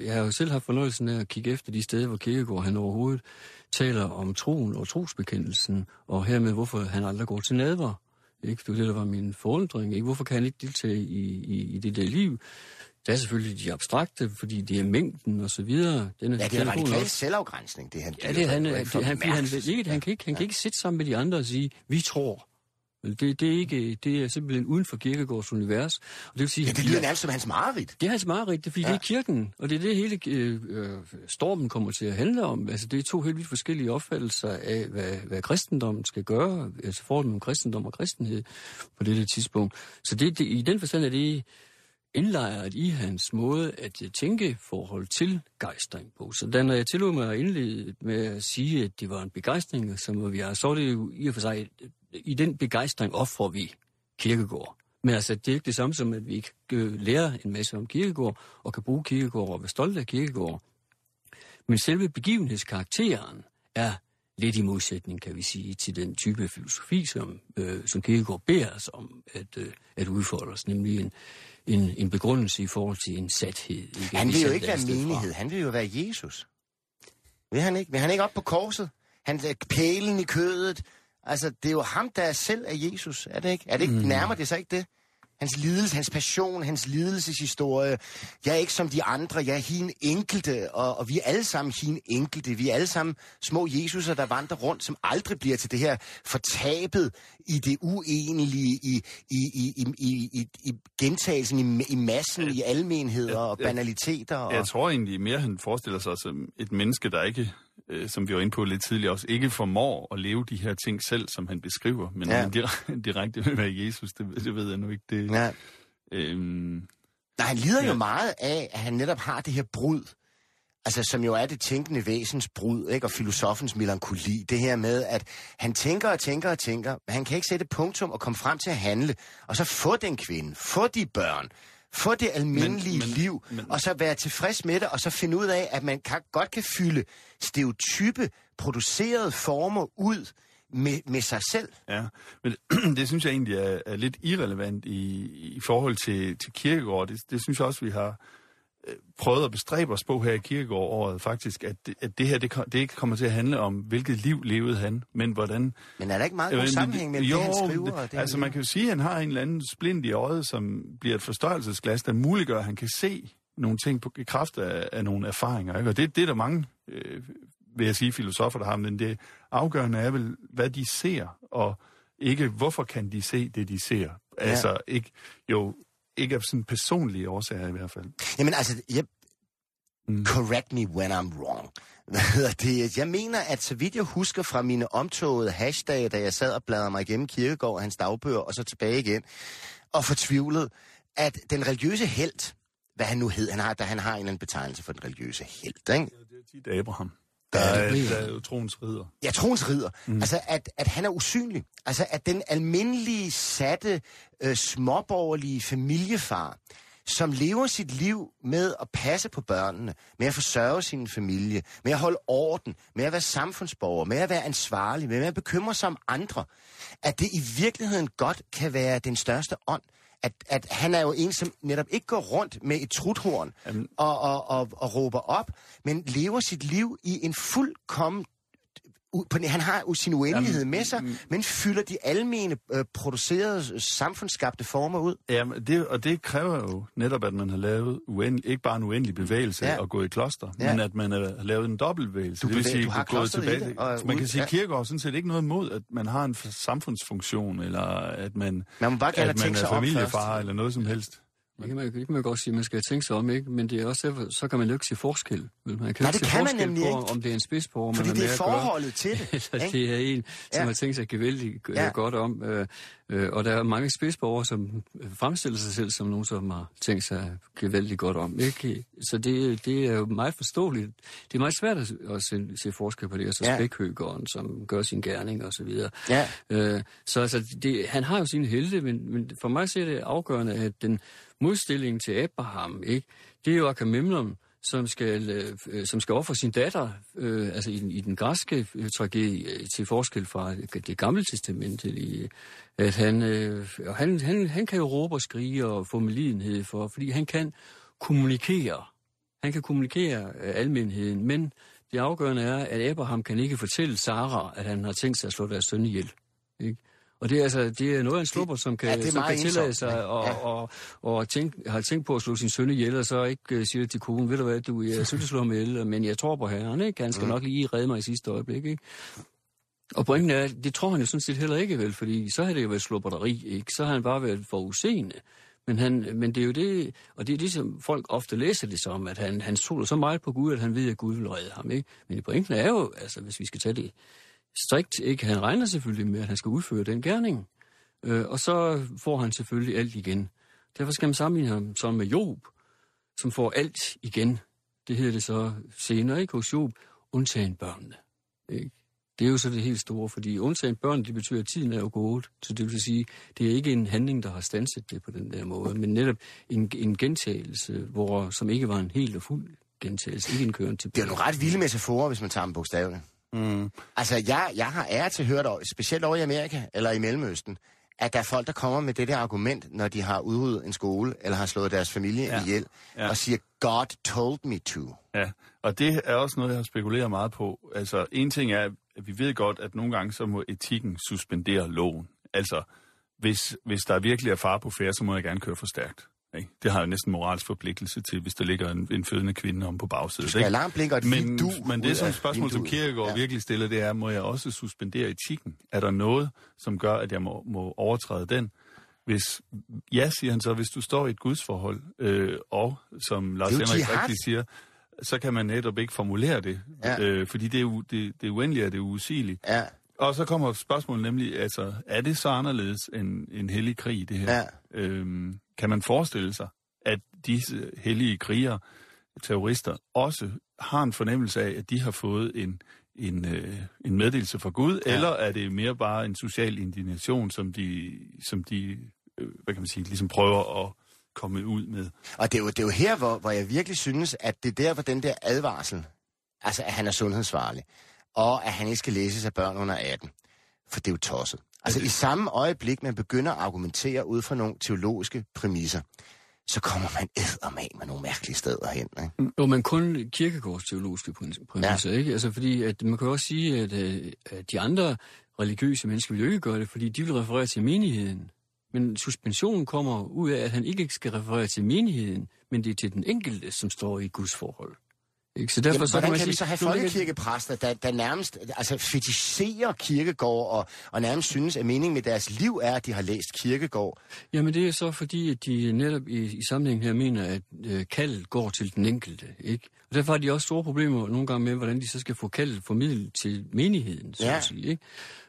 D: Jeg har jo selv haft fornøjelsen af at kigge efter de steder, hvor Kierkegaard han overhovedet taler om troen og trosbekendelsen, og hermed hvorfor han aldrig går til nadver. Ikke? Det var det, der var min forundring. Ikke? Hvorfor kan han ikke deltage i, i, i det der liv? Der er selvfølgelig de abstrakte, fordi det er mængden og så videre. Den er,
C: ja det er radikal selvafgrænsning, det han
D: Ja, det er han,
C: dyrker.
D: det, han, han, han, ikke, han, kan ikke, han kan ikke sidde sammen med de andre og sige, vi tror. Det, det, er ikke, det er simpelthen uden for Kirkegårds univers. Og det vil sige,
C: Ja, det lyder nærmest som hans mareridt.
D: det er hans mareridt, det er, fordi ja. det er kirken, og det er det hele øh, øh, stormen kommer til at handle om. Altså, det er to helt vidt forskellige opfattelser af, hvad, hvad kristendommen skal gøre, altså forholdet mellem kristendom og kristenhed på dette tidspunkt. Så det, det, i den forstand er det indlejret i hans måde at øh, tænke forhold til gejstring på. Så da når jeg tillod mig at indlede med at sige, at det var en begejstring, som vi har, så er det jo i og for sig, øh, i den begejstring offrer vi kirkegård. Men altså, det er ikke det samme som, at vi ikke øh, lærer en masse om kirkegård, og kan bruge kirkegård og være stolte af kirkegård. Men selve begivenhedskarakteren er lidt i modsætning, kan vi sige, til den type filosofi, som, øh, som Kierkegaard beder os om at, øh, at udfolde os, nemlig en, en, en begrundelse i forhold til en sathed. Ikke?
C: Han vil jo ikke være
D: sted fra.
C: menighed, han vil jo være Jesus. Vil han ikke? Vil han ikke op på korset? Han er pælen i kødet. Altså, det er jo ham, der selv er Jesus, er det ikke? Er det ikke, mm. nærmer det sig ikke det? Hans lidelse, hans passion, hans lidelseshistorie. Jeg er ikke som de andre, jeg er hin enkelte, og, og vi er alle sammen hin enkelte. Vi er alle sammen små Jesuser, der vandrer rundt, som aldrig bliver til det her fortabet i det uenlige, i, i, i, i, i, i, i gentagelsen, i, i massen, i almenheder og
E: Ja, ja.
C: banaliteter. Og...
E: Jeg tror egentlig mere, han forestiller sig som et menneske, der ikke, øh, som vi var inde på lidt tidligere også, ikke formår at leve de her ting selv, som han beskriver. Men
C: Ja.
E: direkte, direkte vil være Jesus, det, det ved jeg nu ikke. Det,
C: Ja.
E: øhm,
C: Nej, han lider ja. jo meget af, at han netop har det her brud. Altså, som jo er det tænkende væsens brud, ikke? Og filosofens melankoli. Det her med, at han tænker og tænker og tænker, men han kan ikke sætte punktum og komme frem til at handle. Og så få den kvinde, få de børn, få det almindelige men,
E: Men-
C: liv,
E: men-
C: og så være tilfreds med det, og så finde ud af, at man kan, godt kan fylde stereotype, producerede former ud med, med sig selv.
E: Ja, men det synes jeg egentlig er, er lidt irrelevant i, i forhold til, til kirkegård. Det, det synes jeg også, vi har prøvet at bestræbe os på her i kirkegård-året faktisk, at, det- at det her det, det ikke kommer til at handle om, hvilket liv levede han, men hvordan...
C: Men er der ikke meget god
E: Øh,
C: sammenhæng mellem
E: jo,
C: det, han skriver og det,
E: altså man kan jo sige, at han har en eller anden splint i øjet, som bliver et forstørrelsesglas, der muliggør, at han kan se nogle ting på, i kraft af, af nogle erfaringer. Ikke? Og det, det er der mange, øh, vil jeg sige, filosofer, der har, men det afgørende er vel, hvad de ser, og ikke hvorfor kan de se det, de ser.
C: Ja.
E: Altså ikke, jo, ikke af sådan personlige årsager i hvert fald.
C: Jamen altså, jeg,
E: Mm.
C: correct me when I'm wrong. Hvad hedder det? Jeg mener, at så vidt jeg husker fra mine omtogede hashtag, da jeg sad og bladrede mig igennem Kirkegård og hans dagbøger, og så tilbage igen, og fortvivlet, at den religiøse held, hvad han nu hed, han har, da han har en eller anden betegnelse for den religiøse held, ikke?
E: Det er tit Abraham. Der er, der er jo troens ridder.
C: Ja, troens ridder. Mm. Altså, at, at han er usynlig. Altså, at den almindelige, satte, øh, småborgerlige familiefar, som lever sit liv med at passe på børnene, med at forsørge sin familie, med at holde orden, med at være samfundsborger, med at være ansvarlig, med at bekymre sig om andre, at det i virkeligheden godt kan være den største ånd. At, at han er jo en, som netop ikke går rundt med et truthorn
E: Jamen-
C: og, og, og, og råber op, men lever sit liv i en fuldkommen på, han har jo sin uendelighed
E: Jamen,
C: med sig, men fylder de almene øh, producerede, samfundsskabte former ud.
E: Ja, men det, og det kræver jo netop, at man har lavet uendelig, ikke bare en uendelig bevægelse
C: Ja.
E: ja. og gå i kloster,
C: Ja.
E: ja. men at man har lavet en dobbeltbevægelse.
C: Du
E: det vil sige,
C: du har
E: gået tilbage.
C: det, og
E: man
C: ud-
E: kan sige,
C: ja.
E: at kirker har sådan set ikke noget imod, at man har en samfundsfunktion, eller at man,
C: Man må bare
E: at man er familiefar, eller noget som helst.
D: Det kan, man, det kan man godt sige, man skal tænke sig om, ikke? Men det er også derfor, så kan man jo ikke se forskel. Man kan
C: Nej, det
D: se
C: kan man
D: forskel
C: nemlig
D: på,
C: ikke.
D: om det er en spidsborger, man har
C: det
D: med
C: er forholdet til det.
D: eller
C: ikke?
D: det er en, som
C: Ja.
D: har tænkt sig gevaldigt
C: Ja.
D: ja. godt om. Øh, øh, og der er mange spidsborgere, som fremstiller sig selv som nogen, som har tænkt sig gevaldigt godt om. Ikke? Så det, det er jo meget forståeligt. Det er meget svært at, at se, se forskel på det, og så Ja. spækhøgeren, som gør sin gerning og så videre.
C: Ja.
D: Øh, så altså, det, han har jo sine helte, men, men for mig så er det afgørende, at den modstilling til Abraham, ikke, det er jo Agamemnon, som skal, øh, som skal ofre sin datter, øh, altså i, den- i den græske øh, tragedie, øh, til forskel fra det gamle testamente, i, at han, øh, han, han, han kan jo råbe og skrige og få medlidenhed for, fordi han kan kommunikere. Han kan kommunikere øh, almenheden, men det afgørende er, at Abraham kan ikke fortælle Sara, at han har tænkt sig at slå deres søn ihjel. Ikke? Og det er, altså, det er noget af en slupper, som kan,
C: ja, det
D: som kan tillade sig
C: ja.
D: og,
C: Ja.
D: og, og tænk, har tænkt på at slå sin søn ihjel, og så ikke uh, siger til konen, ved du hvad, du, jeg synes, du slår ham ihjel, men jeg tror på herren, ikke? Han skal
C: Mm.
D: nok lige redde mig i sidste øjeblik, ikke? Og pointen er, det tror han jo sådan set heller ikke vel, fordi så havde det jo været slåberderi, ikke? Så har han bare været for useende. Men, han, men det er jo det, og det er det, som folk ofte læser det som, at han, han stoler så meget på Gud, at han ved, at Gud vil redde ham, ikke? Men pointen er jo, altså hvis vi skal tage det strikt, ikke? Han regner selvfølgelig med, at han skal udføre den gerning. Øh, og så får han selvfølgelig alt igen, Derfor skal man sammenligne ham så med Job, som får alt igen. Det hedder det så senere, ikke hos Job, undtagen børnene. Ikke? Det er jo så det helt store, fordi undtagen børn, det betyder, at tiden er jo gået. Så det vil sige, det er ikke en handling, der har stanset det på den der måde, men netop en, en gentagelse, hvor, som ikke var en helt og fuld gentagelse, ikke en køren til.
C: Det er jo nogle ret vilde metaforer, hvis man tager dem bogstaveligt.
E: Mm.
C: Altså, jeg, jeg har æret til hørt, specielt over i Amerika eller i Mellemøsten, at der er folk, der kommer med det der argument, når de har udryddet en skole, eller har slået deres familie
E: Ja.
C: ihjel,
E: ja.
C: og siger, God told me to.
E: Ja, og det er også noget, jeg har spekuleret meget på. Altså, en ting er, at vi ved godt, at nogle gange så må etikken suspendere loven. Altså, hvis, hvis der virkelig er far på færd, så må jeg gerne køre for stærkt. Ikke? Det har jeg næsten moralsk forpligtelse til, hvis der ligger en, en fødende kvinde om på bagsædet.
C: Du skal alarmblinke og et
E: men,
C: du
E: men det som spørgsmål, som. Kierkegaard ja. virkelig stiller, det er, må jeg også suspendere etikken? Er der noget, som gør, at jeg må, må overtræde den? Hvis, ja, siger han så, hvis du står i et gudsforhold, øh, og som Lars Henrik rigtig siger, så kan man netop ikke formulere det,
C: Ja.
E: øh, fordi det er, u, det, det er uendeligt, og det er usigeligt.
C: Ja,
E: Og så kommer spørgsmålet nemlig, altså, er det så anderledes end en hellig krig, det her?
C: Ja.
E: Øhm, kan man forestille sig, at disse hellige krigere, terrorister, også har en fornemmelse af, at de har fået en, en, øh, en meddelelse fra Gud, ja. eller er det mere bare en social indignation, som de, som de øh, hvad kan man sige, ligesom prøver at komme ud med?
C: og det er jo, det er jo her, hvor, hvor jeg virkelig synes, at det er der, hvor den der advarsel, altså at han er sundhedsfarlig, og at han ikke skal læses af børn under 18, for det er jo tosset. Altså i samme øjeblik, man begynder at argumentere ud fra nogle teologiske præmisser, så kommer man eddermag med nogle mærkelige steder hen. Ikke?
D: Jo, men kun kirkegårds teologiske præ- præmisser, ja. ikke? Altså, fordi at man kan jo også sige, at, øh, at de andre religiøse mennesker vil jo ikke gøre det, fordi de vil referere til menigheden. Men suspensionen kommer ud af, at han ikke skal referere til menigheden, men det er til den enkelte, som står i Guds forhold. Ikke? Så derfor
C: Jamen,
D: så
C: hvordan
D: man
C: kan vi
D: sige,
C: så have folkekirkepræster, der, der nærmest altså, fetisserer kirkegård og, og nærmest synes, at meningen med deres liv er, at de har læst kirkegård?
D: Jamen det er så fordi, at de netop i, i sammenhæng her mener, at øh, kaldet går til den enkelte. Ikke? Og derfor har de også store problemer nogle gange med, hvordan de så skal få kaldet formidlet til menigheden, så
C: Ja.
D: at sige. Ikke?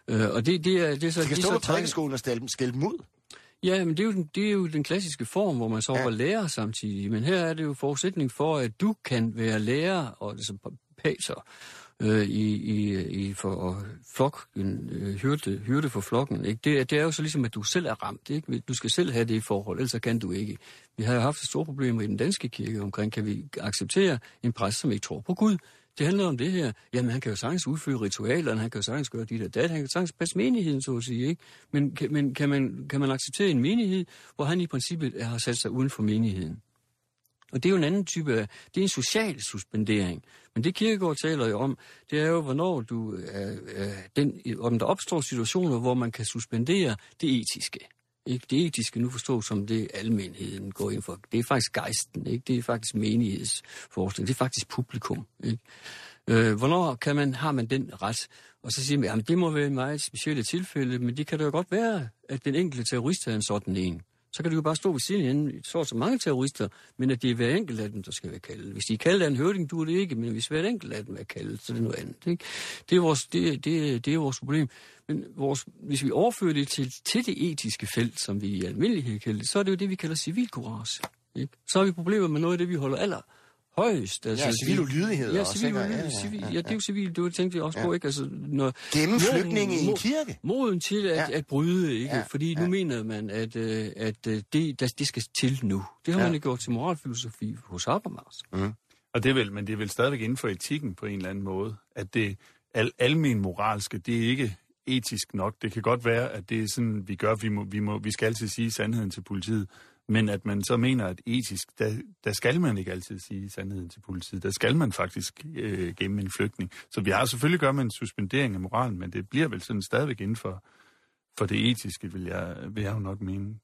D: Øh, og det, det, er, det er så...
C: De kan stå på prædikeskolen og skælde dem ud.
D: Ja, men det er, jo den, det er jo den klassiske form, hvor man så
C: Ja.
D: var lærer samtidig. Men her er det jo forudsætning for, at du kan være lærer og det så pater øh, i, i, i for flokken, øh, hyrde, hyrde for flokken. Ikke? Det, det er jo så ligesom, at du selv er ramt. Ikke? Du skal selv have det i forhold, ellers kan du ikke. Vi har jo haft store problemer i den danske kirke omkring, kan vi acceptere en præst, som ikke tror på Gud? Det handler om det her. Jamen, han kan jo sagtens udføre ritualerne, han kan jo sagtens gøre dit og dat, han kan sagtens passe menigheden, så at sige, ikke? Men, kan, men kan, man, kan man acceptere en menighed, hvor han i princippet har sat sig uden for menigheden? Og det er jo en anden type af, det er en social suspendering. Men det Kierkegaard taler jo om, det er jo, hvornår du, øh, øh, den, om der opstår situationer, hvor man kan suspendere det etiske. Ikke? Det etiske nu forstås som det, almenheden går ind for. Det er faktisk gejsten, ikke? det er faktisk menighedsforskning, det er faktisk publikum. Ikke? Øh, hvornår kan man, har man den ret? Og så siger man, jamen det må være en meget specielle tilfælde, men det kan da godt være, at den enkelte terrorist er en sådan en. Så kan det jo bare stå ved siden af hinanden, så så mange terrorister, men at det er hver enkelt af dem, der skal være kaldet. Hvis de er kaldet af en høvding, du er det ikke, men hvis hver enkelt af dem er kaldet, så er det noget andet. Ikke? Det, er vores, det, det, det er vores problem. Men vores, hvis vi overfører det til, til det etiske felt, som vi i almindelighed kalder det, så er det jo det, vi kalder civilcourage. Ikke? Så har vi problemer med noget af det, vi holder aller højst.
C: Ja, civil ulydighed
D: Ja,
C: også,
D: civil
C: ikke? Ja,
D: ulydighed.
C: ja,
D: Civil,
C: ja,
D: ja, det er jo civil, det tænkte jeg også på, ikke? Altså, når,
C: Gemme flygtninge i en kirke.
D: Moden til at,
C: Ja.
D: at bryde, ikke?
C: Ja,
D: Fordi nu
C: ja.
D: mener man, at, øh, at øh, det, der, det skal til nu. Det har
C: Ja.
D: man jo gjort til moralfilosofi hos Habermas.
E: Og det er vel, men det er vel stadigvæk inden for etikken på en eller anden måde, at det al, almen moralske, det er ikke etisk nok. Det kan godt være, at det er sådan, vi gør, vi, må, vi, må, vi skal altid sige sandheden til politiet, men at man så mener, at etisk, der, der skal man ikke altid sige sandheden til politiet. Der skal man faktisk øh, gemme en flygtning. Så vi har selvfølgelig gør med en suspendering af moralen, men det bliver vel sådan stadigvæk inden for, for det etiske, vil jeg, vil jeg jo nok mene.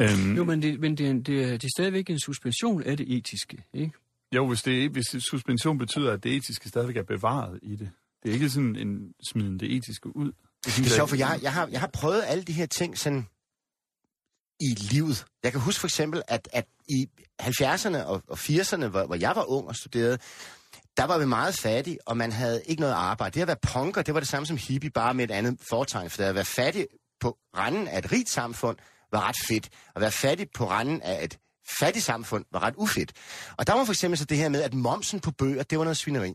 E: Øhm,
D: Jo, men, det, men det, er, det, det er stadigvæk en suspension af det etiske, ikke?
E: Jo, hvis, det, hvis suspension betyder, at det etiske stadigvæk er bevaret i det. Det er ikke sådan en smiden det etiske ud. Det,
C: Det er sjovt, for jeg, jeg, har, jeg har prøvet alle de her ting sådan i livet. Jeg kan huske for eksempel, at, at i 70'erne og, og 80'erne, hvor, hvor jeg var ung og studerede, der var vi meget fattige, og man havde ikke noget arbejde. Det at være punker, det var det samme som hippie, bare med et andet foretegn. For det at være fattig på randen af et rigt samfund, var ret fedt. At være fattig på randen af et fattigt samfund var ret ufedt. Og der var for eksempel så det her med, at momsen på bøger, det var noget svineri.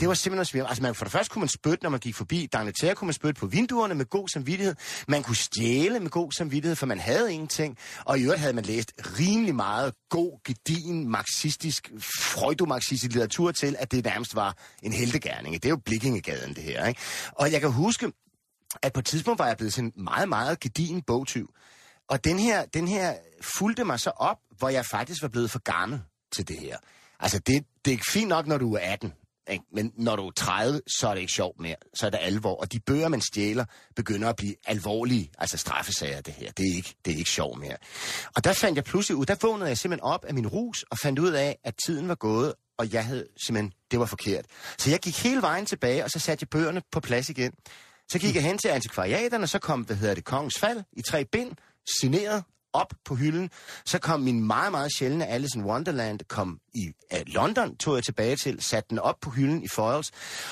C: Det var simpelthen svært. Altså man, for det første kunne man spytte, når man gik forbi Dangleterre, kunne man spytte på vinduerne med god samvittighed. Man kunne stjæle med god samvittighed, for man havde ingenting. Og i øvrigt havde man læst rimelig meget god, gedigen, marxistisk, freudomarxistisk litteratur til, at det nærmest var en heldegærning. Det er jo Blikkingegaden, det her. Ikke? Og jeg kan huske, at på et tidspunkt var jeg blevet sådan en meget, meget gedigen bogtyv. Og den her, den her fulgte mig så op, hvor jeg faktisk var blevet for gammel til det her. Altså, det, det er fint nok, når du er 18, ikke? men når du er 30, så er det ikke sjovt mere. Så er det alvor. Og de bøger, man stjæler, begynder at blive alvorlige, altså straffesager, det her. Det er ikke, det er ikke sjovt mere. Og der fandt jeg pludselig ud, der vågnede jeg simpelthen op af min rus, og fandt ud af, at tiden var gået, og jeg havde simpelthen, det var forkert. Så jeg gik hele vejen tilbage, og så satte jeg bøgerne på plads igen. Så gik jeg hen til antikvariaterne, så kom, hvad hedder det, Kongens Fald i tre bind, signeret op på hylden. Så kom min meget, meget sjældne Alice in Wonderland kom i uh, London, tog jeg tilbage til, satte den op på hylden i foils.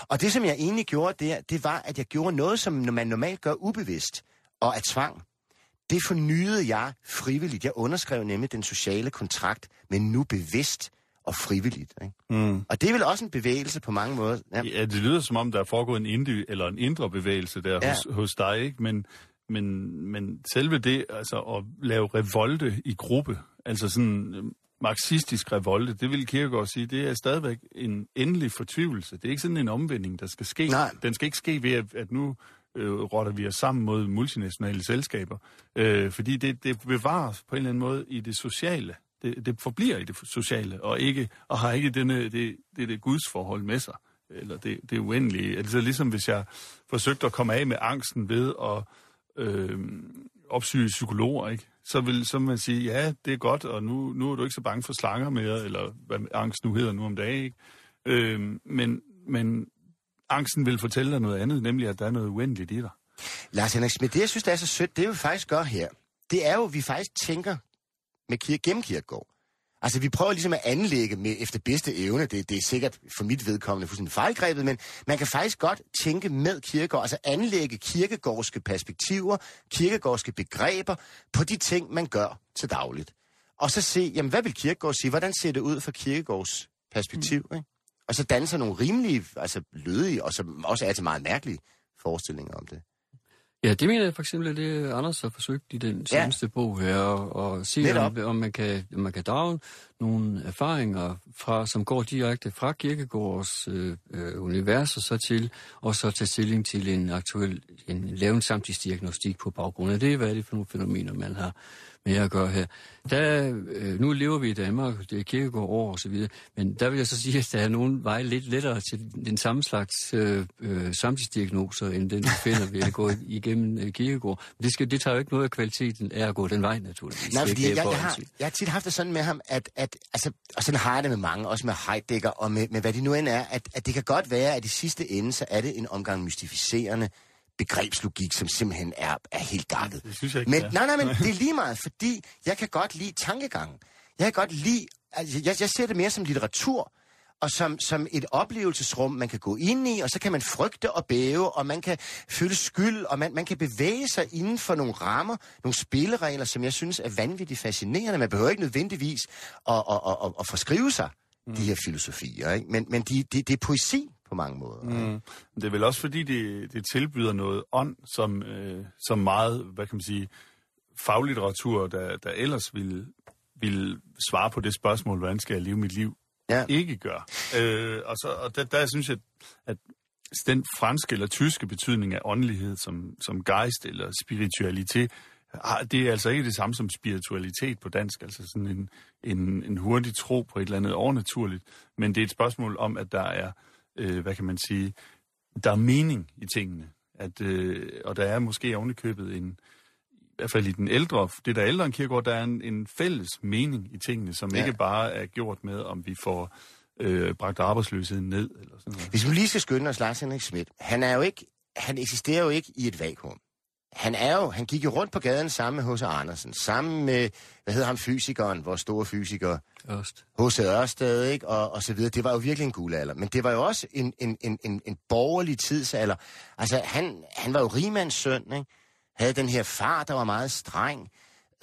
C: Og det, som jeg egentlig gjorde der, det var, at jeg gjorde noget, som man normalt gør ubevidst og af tvang. Det fornyede jeg frivilligt. Jeg underskrev nemlig den sociale kontrakt, men nu bevidst og frivilligt. Ikke?
E: Mm.
C: Og det er vel også en bevægelse på mange måder. Ja.
E: Ja, det lyder som om, der er foregået en, indi- eller en indre bevægelse der
C: Ja.
E: hos, hos dig, ikke? Men, men, men selve det, altså at lave revolte i gruppe, altså sådan øh, marxistisk revolte, det vil Kierkegaard sige, det er stadigvæk en endelig fortvivlelse. Det er ikke sådan en omvending, der skal ske.
C: Nej.
E: Den skal ikke ske ved, at, at nu øh, rotter vi os sammen mod multinationale selskaber. Øh, fordi det, det bevares på en eller anden måde i det sociale. Det, det forbliver i det sociale, og ikke og har ikke denne, det, det, det gudsforhold med sig. Eller det, det uendelige. Altså ligesom hvis jeg forsøgte at komme af med angsten ved at øh, opsøge psykologer, ikke? Så vil, så vil man sige, ja, det er godt, og nu, nu er du ikke så bange for slanger mere, eller hvad angst nu hedder nu om dagen, ikke? Øh, men, men angsten vil fortælle dig noget andet, nemlig at der er noget uendeligt i dig.
C: Lars Henrik Schmidt, det jeg synes, der er så sødt, det vi faktisk gør her, det er jo, at vi faktisk tænker med kir- gennem Kierkegaard. Altså, vi prøver ligesom at anlægge med efter bedste evne. Det, det er sikkert for mit vedkommende fuldstændig fejlgrebet, men man kan faktisk godt tænke med Kierkegaard, altså anlægge kirkegårdske perspektiver, kirkegårdske begreber på de ting, man gør til dagligt. Og så se, jamen, hvad vil Kierkegaard sige? Hvordan ser det ud fra Kierkegaards perspektiv? Mm. Ikke? Og så danne sig nogle rimelige, altså lødige, og som også er til meget mærkelige forestillinger om det.
D: Ja, det mener jeg for eksempel, at det Anders har forsøgt i den
C: Ja.
D: seneste bog her, og, og se, om, om, man kan, om man kan drage nogle erfaringer, fra, som går direkte fra Kirkegårds øh, øh, univers og så til, og så tage stilling til en aktuel, en, lave en samtidsdiagnostik på baggrund af det, hvad er det for nogle fænomener, man har med at gøre her. Der, øh, nu lever vi i Danmark, det er kirkegård år og så videre, men der vil jeg så sige, at der er nogen veje lidt lettere til den samme slags øh, øh, samtidsdiagnoser, end den, vi finder ved at gå igennem øh, kirkegård. Men det, skal, det tager jo ikke noget af kvaliteten af at gå den vej, naturligvis.
C: Nej, fordi jeg, jeg, har, jeg har tit haft det sådan med ham, at, at altså, og sådan har jeg det med mange, også med Heidegger, og med, med hvad det nu end er, at, at det kan godt være, at i sidste ende, så er det en omgang mystificerende begrebslogik, som simpelthen er, er helt gakket.
E: Det synes jeg ikke,
C: Men,
E: det
C: nej, nej, men det er lige meget, fordi jeg kan godt lide tankegangen. Jeg kan godt lide, altså, jeg, jeg ser det mere som litteratur, og som, som et oplevelsesrum, man kan gå ind i, og så kan man frygte og bæve, og man kan føle skyld, og man, man kan bevæge sig inden for nogle rammer, nogle spilleregler, som jeg synes er vanvittigt fascinerende. Man behøver ikke nødvendigvis at, at, at, at, at forskrive sig mm. de her filosofier, ikke? men, men de, de, det er poesi på mange måder. Mm.
E: Det er vel også fordi, det, det tilbyder noget ånd, som, øh, som meget, hvad kan man sige, faglitteratur, der, der ellers ville, ville svare på det spørgsmål, hvordan skal jeg leve mit liv,
C: Ja.
E: ikke gør. Øh, og så, og der, der synes jeg, at den franske eller tyske betydning af åndelighed som, som geist eller spiritualitet, det er altså ikke det samme som spiritualitet på dansk, altså sådan en, en, en hurtig tro på et eller andet overnaturligt, men det er et spørgsmål om, at der er, øh, hvad kan man sige, der er mening i tingene, at, øh, og der er måske ovenikøbet en, i hvert fald i den ældre, det der er ældre end Kierkegaard, der er en, en fælles mening i tingene, som
C: ja.
E: ikke bare er gjort med, om vi får øh, bragt arbejdsløsheden ned, eller sådan noget.
C: Hvis vi lige skal skynde os, Lars Henrik Schmidt, han er jo ikke, han eksisterer jo ikke i et vakuum. Han er jo, han gik jo rundt på gaden sammen med H.C. Andersen, sammen med, hvad hedder ham, fysikeren, vores store fysiker,
D: Først.
C: H.C. Ørsted, ikke? Og, og så videre. Det var jo virkelig en guldalder. Men det var jo også en, en, en, en, en borgerlig tidsalder. Altså, han, han var jo rigmands søn, ikke? Havde den her far, der var meget streng.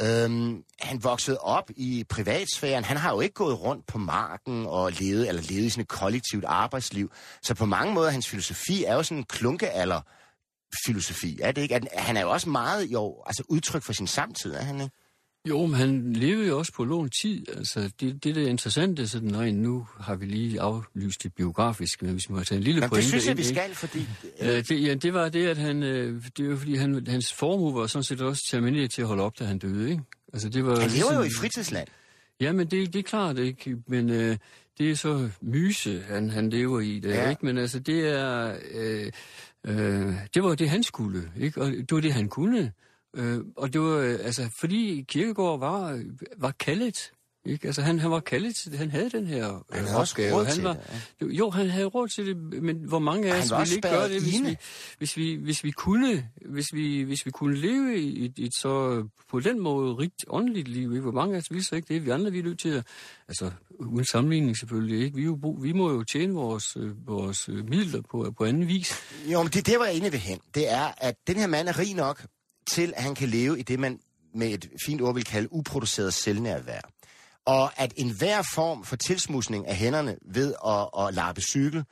C: Øhm, han voksede op i privatsfæren. Han har jo ikke gået rundt på marken og levet, eller levet i sådan et kollektivt arbejdsliv. Så på mange måder, hans filosofi er jo sådan en klunkealder filosofi. Er det ikke? Han er jo også meget jo, altså udtryk for sin samtid, er han ikke?
D: Jo, men han levede jo også på lån tid. Altså, det, det der er interessant, er sådan, nej, nu har vi lige aflyst det biografiske, men hvis vi må tage en lille
C: Jamen, det
D: pointe
C: synes jeg,
D: ind,
C: vi skal, fordi...
D: Øh, det, ja, det var det, at han, øh, det var fordi han, hans formue var sådan set også termineret til at holde op, da han døde, ikke? Altså, det var
C: Han lever jo i
D: ligesom-
C: fritidsland.
D: Ja, men det, det er klart, ikke? Men øh, det er så myse, han, han lever i det,
C: Ja.
D: ja. ikke? Men altså, det er... Øh, øh, det var det, han skulle, ikke? Og det var det, han kunne. Øh, og det var, øh, altså, fordi Kirkegaard var, var kaldet, ikke? Altså, han, han var kaldet til det. Han havde den her øh,
C: Han havde også
D: opgave.
C: råd
D: han
C: til
D: var,
C: det,
D: Jo, han havde råd til det, men hvor mange af os
C: var
D: ville
C: også
D: ikke gøre det, hvis
C: inde.
D: vi, hvis vi, hvis vi kunne, hvis vi, hvis vi kunne leve i et, et så på den måde rigt åndeligt liv, ikke? hvor mange af os vil så ikke det, vi andre vi er nødt til at, altså uden sammenligning selvfølgelig, ikke? Vi, jo, bo- vi må jo tjene vores, øh, vores øh, midler på, på anden vis.
C: Jo, men det der, hvor jeg inde vil hen. Det er, at den her mand er rig nok til, at han kan leve i det, man med et fint ord vil kalde uproduceret selvnærvær. Og at enhver form for tilsmusning af hænderne ved at, at lappe cykel,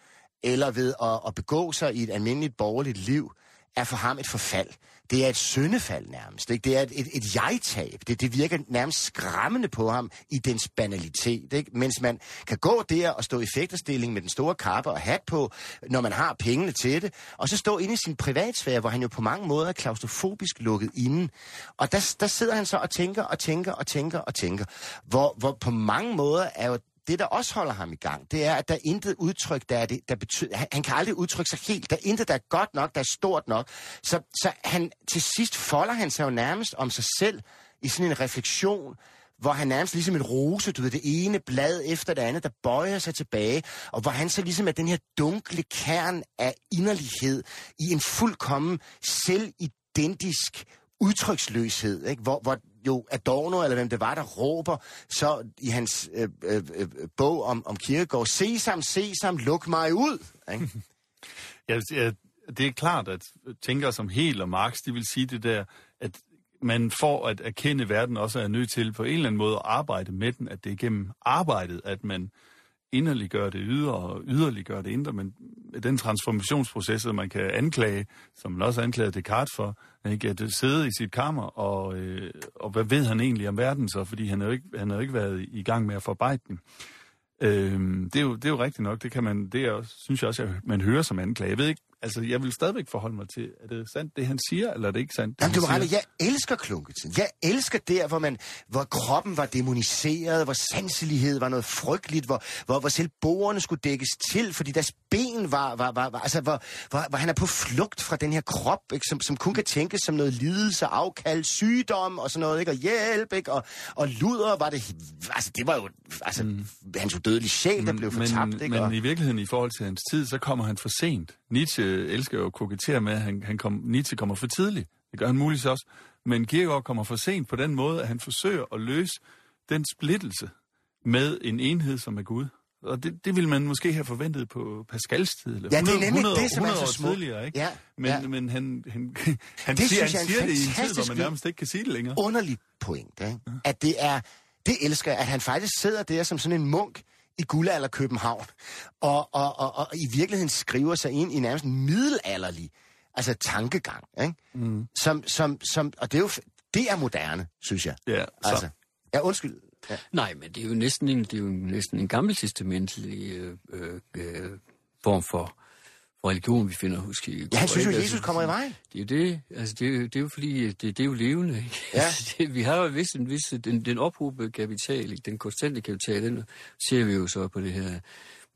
C: eller ved at, at begå sig i et almindeligt borgerligt liv, er for ham et forfald. Det er et syndefald nærmest. Ikke? Det er et, et, et jeg-tab. Det, det virker nærmest skræmmende på ham i dens banalitet. Ikke? Mens man kan gå der og stå i fægterstilling med den store kappe og hat på, når man har pengene til det, og så stå inde i sin privatsfære, hvor han jo på mange måder er klaustrofobisk lukket inde. Og der, der sidder han så og tænker og tænker og tænker og tænker. Hvor, hvor på mange måder er jo det, der også holder ham i gang, det er, at der er intet udtryk, der, er det, der betyder... Han, han kan aldrig udtrykke sig helt. Der er intet, der er godt nok, der er stort nok. Så, så han, til sidst folder han sig jo nærmest om sig selv i sådan en refleksion, hvor han nærmest ligesom en rose, du ved, det ene blad efter det andet, der bøjer sig tilbage, og hvor han så ligesom er den her dunkle kern af inderlighed i en fuldkommen selvidentisk udtryksløshed, ikke? Hvor, hvor jo Adorno, eller hvem det var, der råber så i hans øh, øh, øh, bog om, om Kierkegaard, sesam, sesam, luk mig ud. Ikke?
E: Ja, ja, det er klart, at tænkere som Hegel og Marx, de vil sige det der, at man for at erkende verden også er nødt til på en eller anden måde at arbejde med den, at det er gennem arbejdet, at man inderliggøre det ydre og yderliggøre det indre, men den transformationsproces, at man kan anklage, som man også anklagede Descartes for, ikke, at sidde i sit kammer, og, øh, og hvad ved han egentlig om verden så, fordi han har jo ikke, han har jo ikke været i gang med at forarbejde den. Øh, det, er jo, det er jo rigtigt nok, det kan man, det er, også- synes jeg også, at man hører som anklage. Jeg ved ikke, altså jeg vil stadigvæk forholde mig til, er det sandt, det han siger, eller er det ikke sandt, det
C: Jamen, du rette, jeg elsker klunketiden. Jeg elsker der, hvor, man, hvor kroppen var demoniseret, hvor sanselighed var noget frygteligt, hvor, hvor, hvor selv bordene skulle dækkes til, fordi deres ben var, var, var, var altså hvor, hvor, hvor han er på flugt fra den her krop, ikke, som, som kun kan tænkes som noget lidelse, afkald, sygdom og sådan noget, ikke, og hjælp, ikke, og, og luder var det, altså det var jo, altså mm. hans udødelige sjæl, der blev fortabt,
E: men,
C: ikke,
E: men
C: og,
E: i virkeligheden, i forhold til hans tid, så kommer han for sent. Nietzsche elsker jo at kokettere med, at han, han kom, Nietzsche kommer for tidligt. Det gør han muligvis også. Men Kierkegaard kommer for sent på den måde, at han forsøger at løse den splittelse med en enhed, som er Gud. Og det, det ville man måske have forventet på Pascals tid, eller
C: Ja, det er
E: 100,
C: nemlig
E: 100,
C: det, som er
E: 100
C: så
E: år
C: smukt.
E: tidligere, ikke?
C: Ja,
E: men,
C: ja.
E: men han, han, han,
C: Det
E: siger,
C: er
E: han siger det i en tid, hvor man nærmest ikke kan sige det længere.
C: underlig pointe, ikke? at det er, det elsker at han faktisk sidder der som sådan en munk i guldalder København, og, og, og, og i virkeligheden skriver sig ind i nærmest middelalderlig altså tankegang, ikke? Mm. Som, som, som, og det er jo, det er moderne, synes jeg.
E: Ja, så,
C: Altså, ja, undskyld. Ja.
D: Nej, men det er jo næsten en, det er jo næsten en gammeltestamentlig øh, øh, øh, form for, for religion, vi finder hos Kierkegaard.
C: Ja, han synes jo,
D: ikke?
C: Jesus kommer i vejen.
D: Det er jo det, altså det, er det er jo fordi, det, det er jo levende. Ikke?
C: Ja.
D: Altså, det, vi har jo vist en vis, den, den ophobede kapital, ikke? den konstante kapital, den ser vi jo så på det her,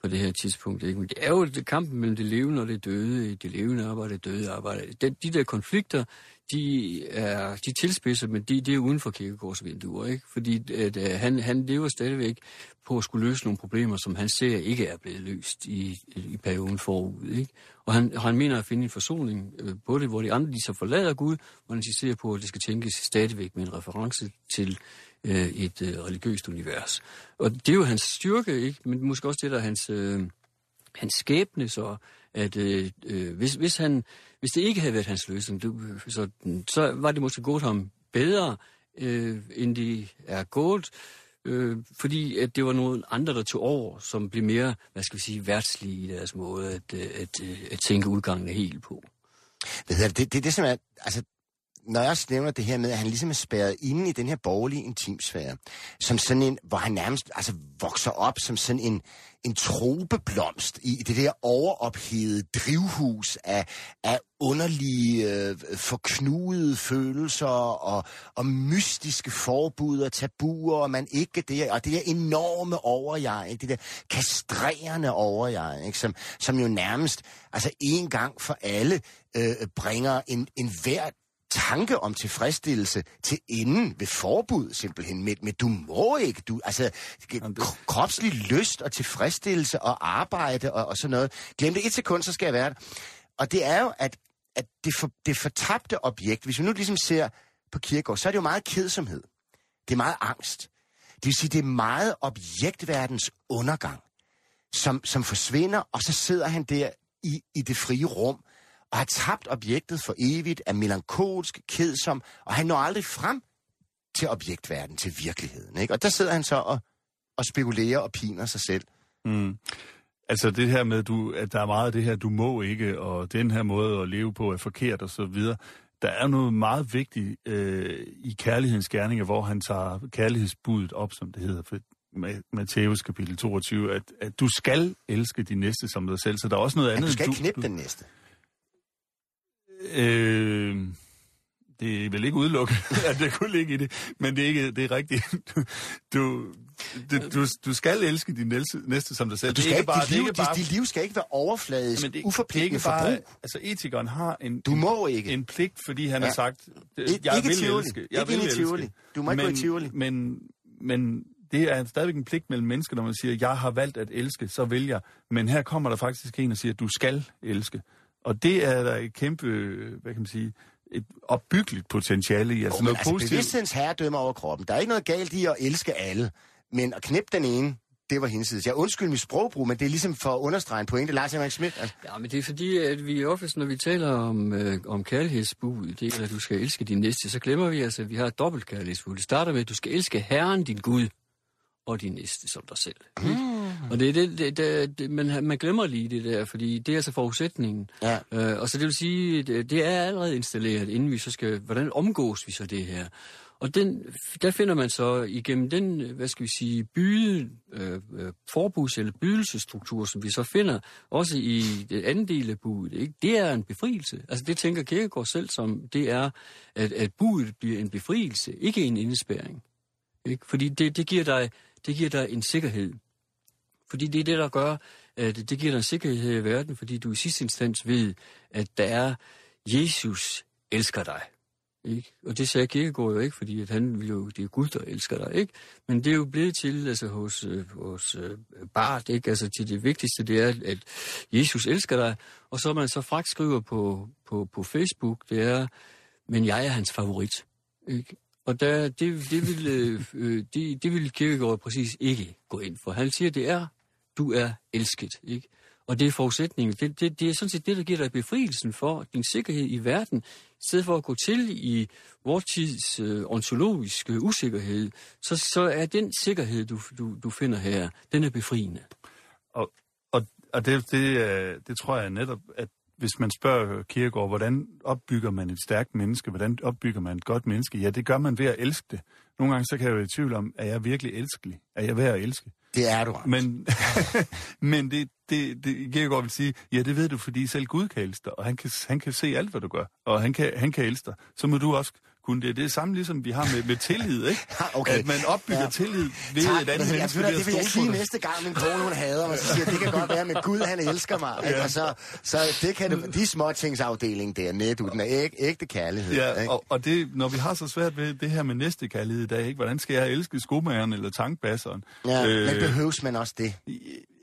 D: på det her tidspunkt. Ikke? Men det er jo det, kampen mellem det levende og det døde, det levende arbejde, det døde arbejde. De, de der konflikter, de er de tilspidser, men de, de er uden for Kierkegaards vinduer, ikke? Fordi at, uh, han, han lever stadigvæk på at skulle løse nogle problemer, som han ser ikke er blevet løst i, i perioden forud, ikke? Og han, han mener at finde en forsoning øh, på det, hvor de andre de så forlader Gud, hvor han insisterer på, at det skal tænkes stadigvæk med en reference til øh, et øh, religiøst univers. Og det er jo hans styrke, ikke? Men måske også det, der er hans, øh, hans skæbne, så at øh, øh, hvis, hvis, han, hvis det ikke havde været hans løsning, det, så, så var det måske gået ham bedre, øh, end de er gået, øh, fordi at det var nogle andre, der tog over, som blev mere, hvad skal vi sige, værtslige i deres måde at, øh, at, at, at tænke udgangen helt på.
C: Hvad hedder det? Det, det, det som er, altså, når jeg også nævner det her med, at han ligesom er spærret inde i den her borgerlige intimsfære, som sådan en, hvor han nærmest altså, vokser op som sådan en, en tropeblomst i det der overophedede drivhus af, af underlige, øh, forknudede følelser og, og mystiske forbud og tabuer, og man ikke det, og det der enorme overjeg, ikke? det der kastrerende overjeg, ikke? Som, som jo nærmest altså en gang for alle øh, bringer en, en hver tanke om tilfredsstillelse til enden ved forbud, simpelthen. Med, med du må ikke, du, altså k- kropslig lyst og tilfredsstillelse og arbejde og, og sådan noget. Glem det et sekund, så skal jeg være der. Og det er jo, at, at det, for, det fortabte objekt, hvis vi nu ligesom ser på kirkegård, så er det jo meget kedsomhed. Det er meget angst. Det vil sige, det er meget objektverdens undergang, som, som forsvinder, og så sidder han der i, i det frie rum, og har tabt objektet for evigt, er melankolsk, kedsom, og han når aldrig frem til objektverden, til virkeligheden. Ikke? Og der sidder han så og, og spekulerer og piner sig selv.
E: Mm. Altså det her med, du, at der er meget af det her, du må ikke, og den her måde at leve på er forkert og så videre. Der er noget meget vigtigt øh, i kærlighedens gerninger, hvor han tager kærlighedsbuddet op, som det hedder, for Matthæus kapitel 22, at, at du skal elske din næste som dig selv. Så der er også noget andet...
C: At du skal ikke knippe
E: du,
C: den næste.
E: Øh, det er vel ikke udelukket, at det kunne ligge i det, men det er ikke det er rigtigt. Du, du, du, du skal elske din næste, som dig selv.
C: Du skal
E: det er
C: ikke,
E: bare,
C: dit, liv,
E: det er ikke bare,
C: dit, dit liv skal ikke være overfladisk,
E: men det,
C: uforpligtende
E: det ikke bare,
C: forbrug.
E: Altså etikeren har en,
C: Du må ikke.
E: en pligt, fordi han
C: Ja.
E: har sagt, jeg
C: ikke
E: vil
C: Tivoli.
E: elske.
C: Ikke
E: Jeg vil
C: ind i
E: elske.
C: Tivoli. Du må ikke
E: men,
C: gå i Tivoli.
E: Men, men det er stadigvæk en pligt mellem mennesker, når man siger, jeg har valgt at elske, så vil jeg. Men her kommer der faktisk en og siger, du skal elske. Og det er der et kæmpe, hvad kan man sige, et opbyggeligt potentiale i. Altså
C: Oh,
E: noget
C: altså,
E: positivt.
C: bevidsthedens herredømme over kroppen. Der er ikke noget galt i at elske alle, men at knippe den ene, det var hensides. Jeg undskyld mit sprogbrug, men det er ligesom for at understrege en pointe. Lars Henrik Schmidt, altså,
D: Ja, men det er fordi, at vi ofte, når vi taler om, øh, om kærlighedsbud, det er, at du skal elske din næste, så glemmer vi altså, at vi har et dobbelt kærlighedsbud. Det starter med, at du skal elske Herren, din Gud, og din næste som dig selv. Mm. Og det er det, det, det, det man, man glemmer lige det der, fordi det er altså forudsætningen.
C: Ja.
D: Øh, og så det vil sige, det, det er allerede installeret, inden vi så skal, hvordan omgås vi så det her? Og den, der finder man så igennem den, hvad skal vi sige, byde, øh, øh, forbus- eller bydelsestruktur, som vi så finder også i det anden del af budet, ikke? det er en befrielse. Altså det tænker Kierkegaard selv som, det er, at, at budet bliver en befrielse, ikke en indespæring. Ikke? Fordi det, det, giver dig, det giver dig en sikkerhed. Fordi det er det, der gør, at det giver dig en sikkerhed i verden, fordi du i sidste instans ved, at der er Jesus elsker dig. Ikke? Og det sagde Kierkegaard jo ikke, fordi at han jo, det er Gud, der elsker dig, ikke? Men det er jo blevet til, altså hos, øh, hos øh, Bart, ikke? Altså til det vigtigste, det er, at Jesus elsker dig, og så man så fragt skriver på, på, på Facebook, det er, men jeg er hans favorit, ikke? Og der, det, det, vil, øh, øh, det, det vil Kierkegaard præcis ikke gå ind for. Han siger, det er, du er elsket, ikke? Og det er forudsætningen. Det, det, det er sådan set det, der giver dig befrielsen for din sikkerhed i verden. I stedet for at gå til i vores tids øh, ontologiske usikkerhed, så, så er den sikkerhed, du, du, du finder her, den er befriende.
E: Og, og, og det, det, øh, det tror jeg netop, at hvis man spørger Kierkegaard, hvordan opbygger man et stærkt menneske, hvordan opbygger man et godt menneske, ja, det gør man ved at elske det. Nogle gange så kan jeg være i tvivl om, er jeg virkelig elskelig? Er jeg værd at elske?
C: det er du.
E: Men, men det, det, det Kierkegaard vil sige, ja, det ved du, fordi selv Gud kan elske dig, og han kan, han kan se alt, hvad du gør, og han kan, han kan elske dig. Så må du også kunne det. Det er det samme, ligesom vi har med, med tillid, ikke?
C: Okay.
E: At man opbygger
C: Ja.
E: tillid ved
C: Tak,
E: et andet menneske
C: ved det vil jeg sige
E: dig.
C: næste gang, min kone hun hader mig, så siger det kan godt være, men Gud han elsker mig. Ja. Og så, så det kan det, de småtingsafdeling der, net, den er æg, ægte kærlighed.
E: Ja,
C: ikke?
E: og, og det, når vi har så svært ved det her med næste kærlighed i dag, ikke? hvordan skal jeg elske skomageren eller tankbasseren?
C: ja,
E: Øh,
C: men behøves man også det?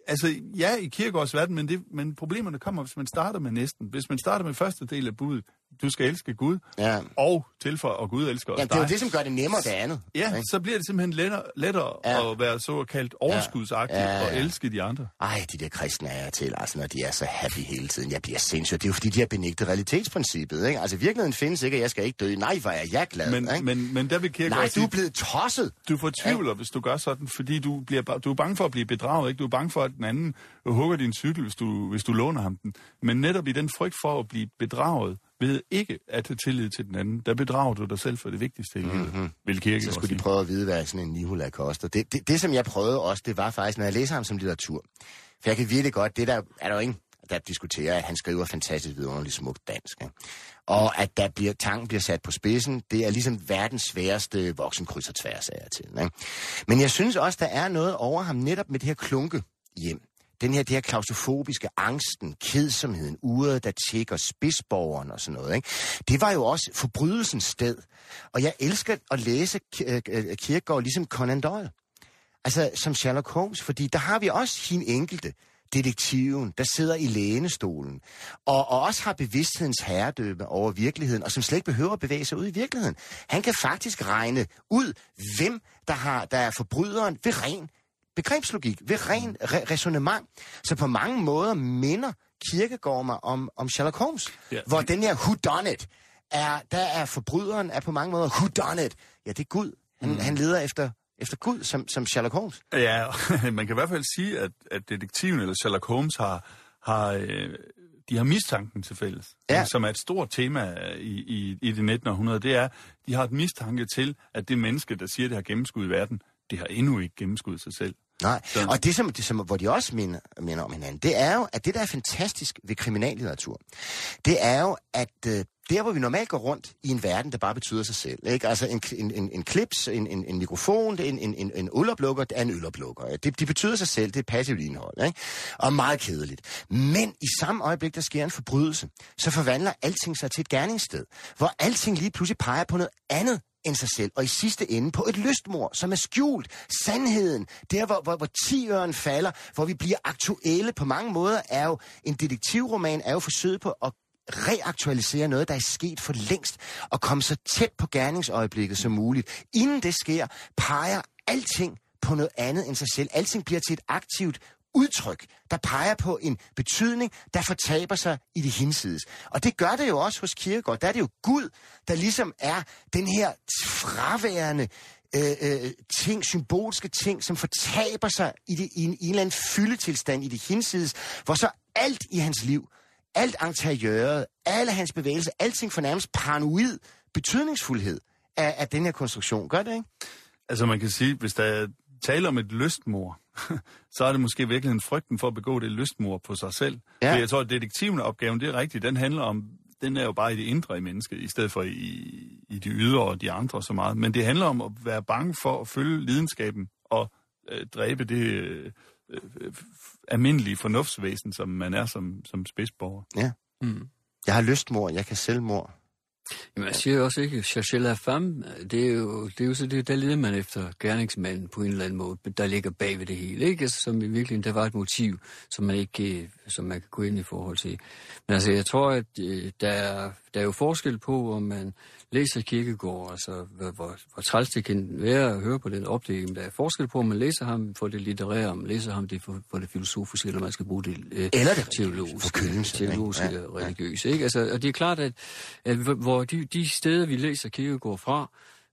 E: Altså, ja, i Kierkegaards verden, men, det, men problemerne kommer, hvis man starter med næsten. Hvis man starter med første del af budet, du skal elske Gud,
C: Ja.
E: og tilføje, og Gud elsker også
C: Jamen, det er jo
E: dig.
C: det, som gør det nemmere det andet.
E: Ja,
C: ikke?
E: så bliver det simpelthen lettere, lettere
C: Ja.
E: ja. at være såkaldt overskudsagtig
C: Ja,
E: ja.
C: ja,
E: ja,
C: ja.
E: og elske de andre.
C: Ej, de der kristne er til, altså, når de er så happy hele tiden. Jeg bliver sindssyg. Det er jo fordi, de har benægtet realitetsprincippet, ikke? Altså, virkeligheden findes ikke, og jeg skal ikke dø. Nej, hvor er jeg glad,
E: Men,
C: ikke?
E: men, men der vil Kirke
C: Nej, du er blevet tosset.
E: du fortvivler, hvis du gør sådan, fordi du, bliver, du er bange for at blive bedraget, ikke? Du er bange for, at den anden hugger din cykel, hvis du, hvis du låner ham den. Men netop i den frygt for at blive bedraget, ved ikke at have tillid til den anden, der bedrager du dig selv for det vigtigste i livet, mm-hmm. vil Kirke
C: Så skulle de prøve at vide, hvad sådan en Nihula koster. Det, det, det, som jeg prøvede også, det var faktisk, når jeg læser ham som litteratur. For jeg kan virkelig godt, det der er der jo ingen, der diskuterer, at han skriver fantastisk vidunderligt smukt dansk. Ikke? Og at der bliver, tanken bliver sat på spidsen, det er ligesom verdens sværeste voksenkryds og tværs af til. Ikke? Men jeg synes også, der er noget over ham netop med det her klunke hjem. Den her, det her klaustrofobiske angsten, kedsomheden, uret, der tjekker spidsborgeren og sådan noget. Ikke? Det var jo også forbrydelsens sted. Og jeg elsker at læse øh, øh, Kierkegaard ligesom Conan Doyle. Altså som Sherlock Holmes, fordi der har vi også hin enkelte, detektiven, der sidder i lænestolen, og, og også har bevidsthedens herredømme over virkeligheden, og som slet ikke behøver at bevæge sig ud i virkeligheden. Han kan faktisk regne ud, hvem der, har, der er forbryderen ved ren begrebslogik, ved ren re- resonemang. Så på mange måder minder Kierkegaard mig om, om Sherlock Holmes, ja. Hvor den her who done it, er, der er forbryderen er på mange måder who done it. Ja, det er Gud. Han, mm. han leder efter, efter Gud, som, som Sherlock Holmes.
E: Ja, man kan i hvert fald sige, at, at detektiven eller Sherlock Holmes har, har, øh, de har mistanken til fælles,
C: Ja.
E: som er et stort tema i, i, i det 19. århundrede. Det er, de har et mistanke til, at det menneske, der siger, det har gennemskud i verden, det har endnu ikke gennemskud sig selv.
C: Nej,
E: Så-
C: og det, som, det som, hvor de også minder, minder om hinanden, det er jo, at det, der er fantastisk ved kriminallitteratur, det er jo, at øh, der, hvor vi normalt går rundt i en verden, der bare betyder sig selv, ikke? altså en, en, en, en klips, en, en, en mikrofon, en, en, en, en øloplukker, det er en øloplukker. Det, de betyder sig selv, det er passivt indhold, ikke? og meget kedeligt. Men i samme øjeblik, der sker en forbrydelse, så forvandler alting sig til et gerningssted, hvor alting lige pludselig peger på noget andet end sig selv, og i sidste ende på et lystmord, som er skjult. Sandheden, der hvor, hvor, hvor tiøren falder, hvor vi bliver aktuelle på mange måder, er jo en detektivroman, er jo forsøget på at reaktualisere noget, der er sket for længst, og komme så tæt på gerningsøjeblikket som muligt. Inden det sker, peger alting på noget andet end sig selv. Alting bliver til et aktivt udtryk, der peger på en betydning, der fortaber sig i det hinsides. Og det gør det jo også hos Kierkegaard. Der er det jo Gud, der ligesom er den her fraværende øh, øh, ting, symbolske ting, som fortaber sig i, det, i, en, i en eller anden fyldetilstand i det hinsides, hvor så alt i hans liv, alt interiøret, alle hans bevægelser, alting for nærmest paranoid betydningsfuldhed af, af den her konstruktion. Gør det, ikke?
E: Altså man kan sige, hvis der er tale om et lystmor, så er det måske virkelig en frygten for at begå det lystmor på sig selv.
C: Ja.
E: For jeg tror, at detektiven opgaven, det er rigtigt, den handler om, den er jo bare i det indre i mennesket, i stedet for i, i de ydre og de andre så meget. Men det handler om at være bange for at følge lidenskaben og øh, dræbe det øh, øh, almindelige fornuftsvæsen, som man er som, som spidsborger.
C: Ja.
D: Mm.
C: Jeg har lystmor, jeg kan selvmord.
D: Jamen, jeg siger jo også ikke, Cherchez la femme, det er jo, det er jo så det, der leder man efter gerningsmanden på en eller anden måde, der ligger bag ved det hele, ikke? Altså, som i virkeligheden, der var et motiv, som man ikke, øh, som man kan gå ind i forhold til. Men altså, jeg tror, at øh, der, er, der er jo forskel på, om man læser Kirkegaard, altså, hvor, hvor, hvor træls det kan være at høre på den opdeling. Der er forskel på, om man læser ham for det litterære, om man læser ham det for, for det filosofiske, eller man skal bruge det, øh,
C: Eller det
D: teologiske, teologiske
C: Ja,
D: og religiøse. Ikke? Altså, og det er klart, at, at hvor de, de steder, vi læser Kierkegaard fra,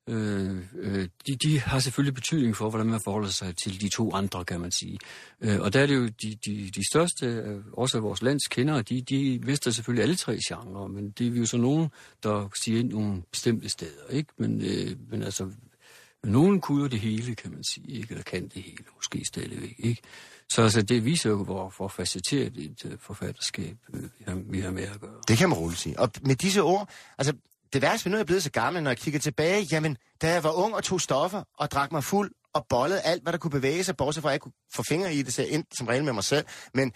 D: øh, øh, de, de har selvfølgelig betydning for, hvordan man forholder sig til de to andre, kan man sige. Øh, og der er det jo de, de, de største, øh, også af vores lands kendere, de, de mister selvfølgelig alle tre genrer, men det er vi jo så nogen, der siger ind nogle bestemte steder, ikke? Men, øh, men altså, nogen kunne jo det hele, kan man sige, ikke? Eller kan det hele, måske stadigvæk, ikke? Så altså, det viser jo, hvor, hvor facetteret et uh, forfatterskab uh, vi, har, vi har med at gøre.
C: Det kan man roligt sige. Og med disse ord, altså det værste, nu er jeg blevet så gammel, når jeg kigger tilbage, jamen, da jeg var ung og tog stoffer og drak mig fuld og bollede alt, hvad der kunne bevæge sig, bortset fra, at jeg kunne få fingre i det, så jeg endte som regel med mig selv. Men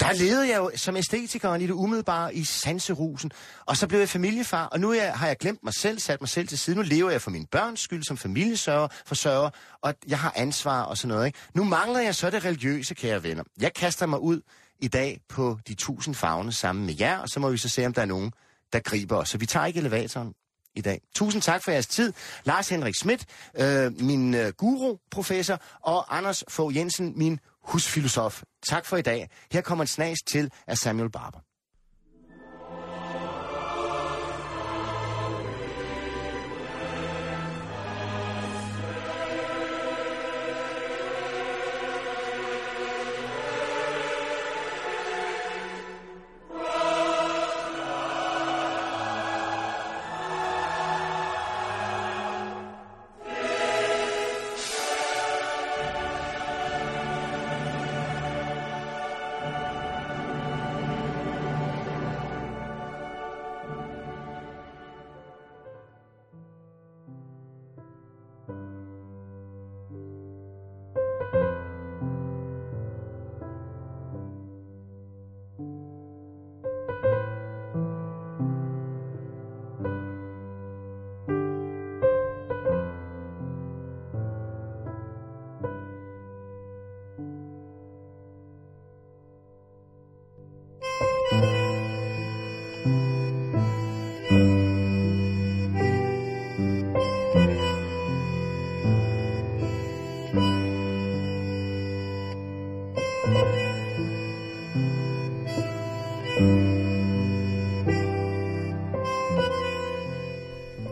C: der levede jeg jo som æstetiker i det umiddelbare i sanserusen, og så blev jeg familiefar, og nu jeg, har jeg glemt mig selv, sat mig selv til side. Nu lever jeg for mine børns skyld som familiesørger, forsørger, og jeg har ansvar og sådan noget. Ikke? Nu mangler jeg så det religiøse, kære venner. Jeg kaster mig ud i dag på de tusind fagne sammen med jer, og så må vi så se, om der er nogen, der griber os. Så vi tager ikke elevatoren i dag. Tusind tak for jeres tid. Lars Henrik Schmidt, øh, min øh, guru-professor, og Anders Fogh Jensen, min husfilosof. Tak for i dag. Her kommer en snas til af Samuel Barber.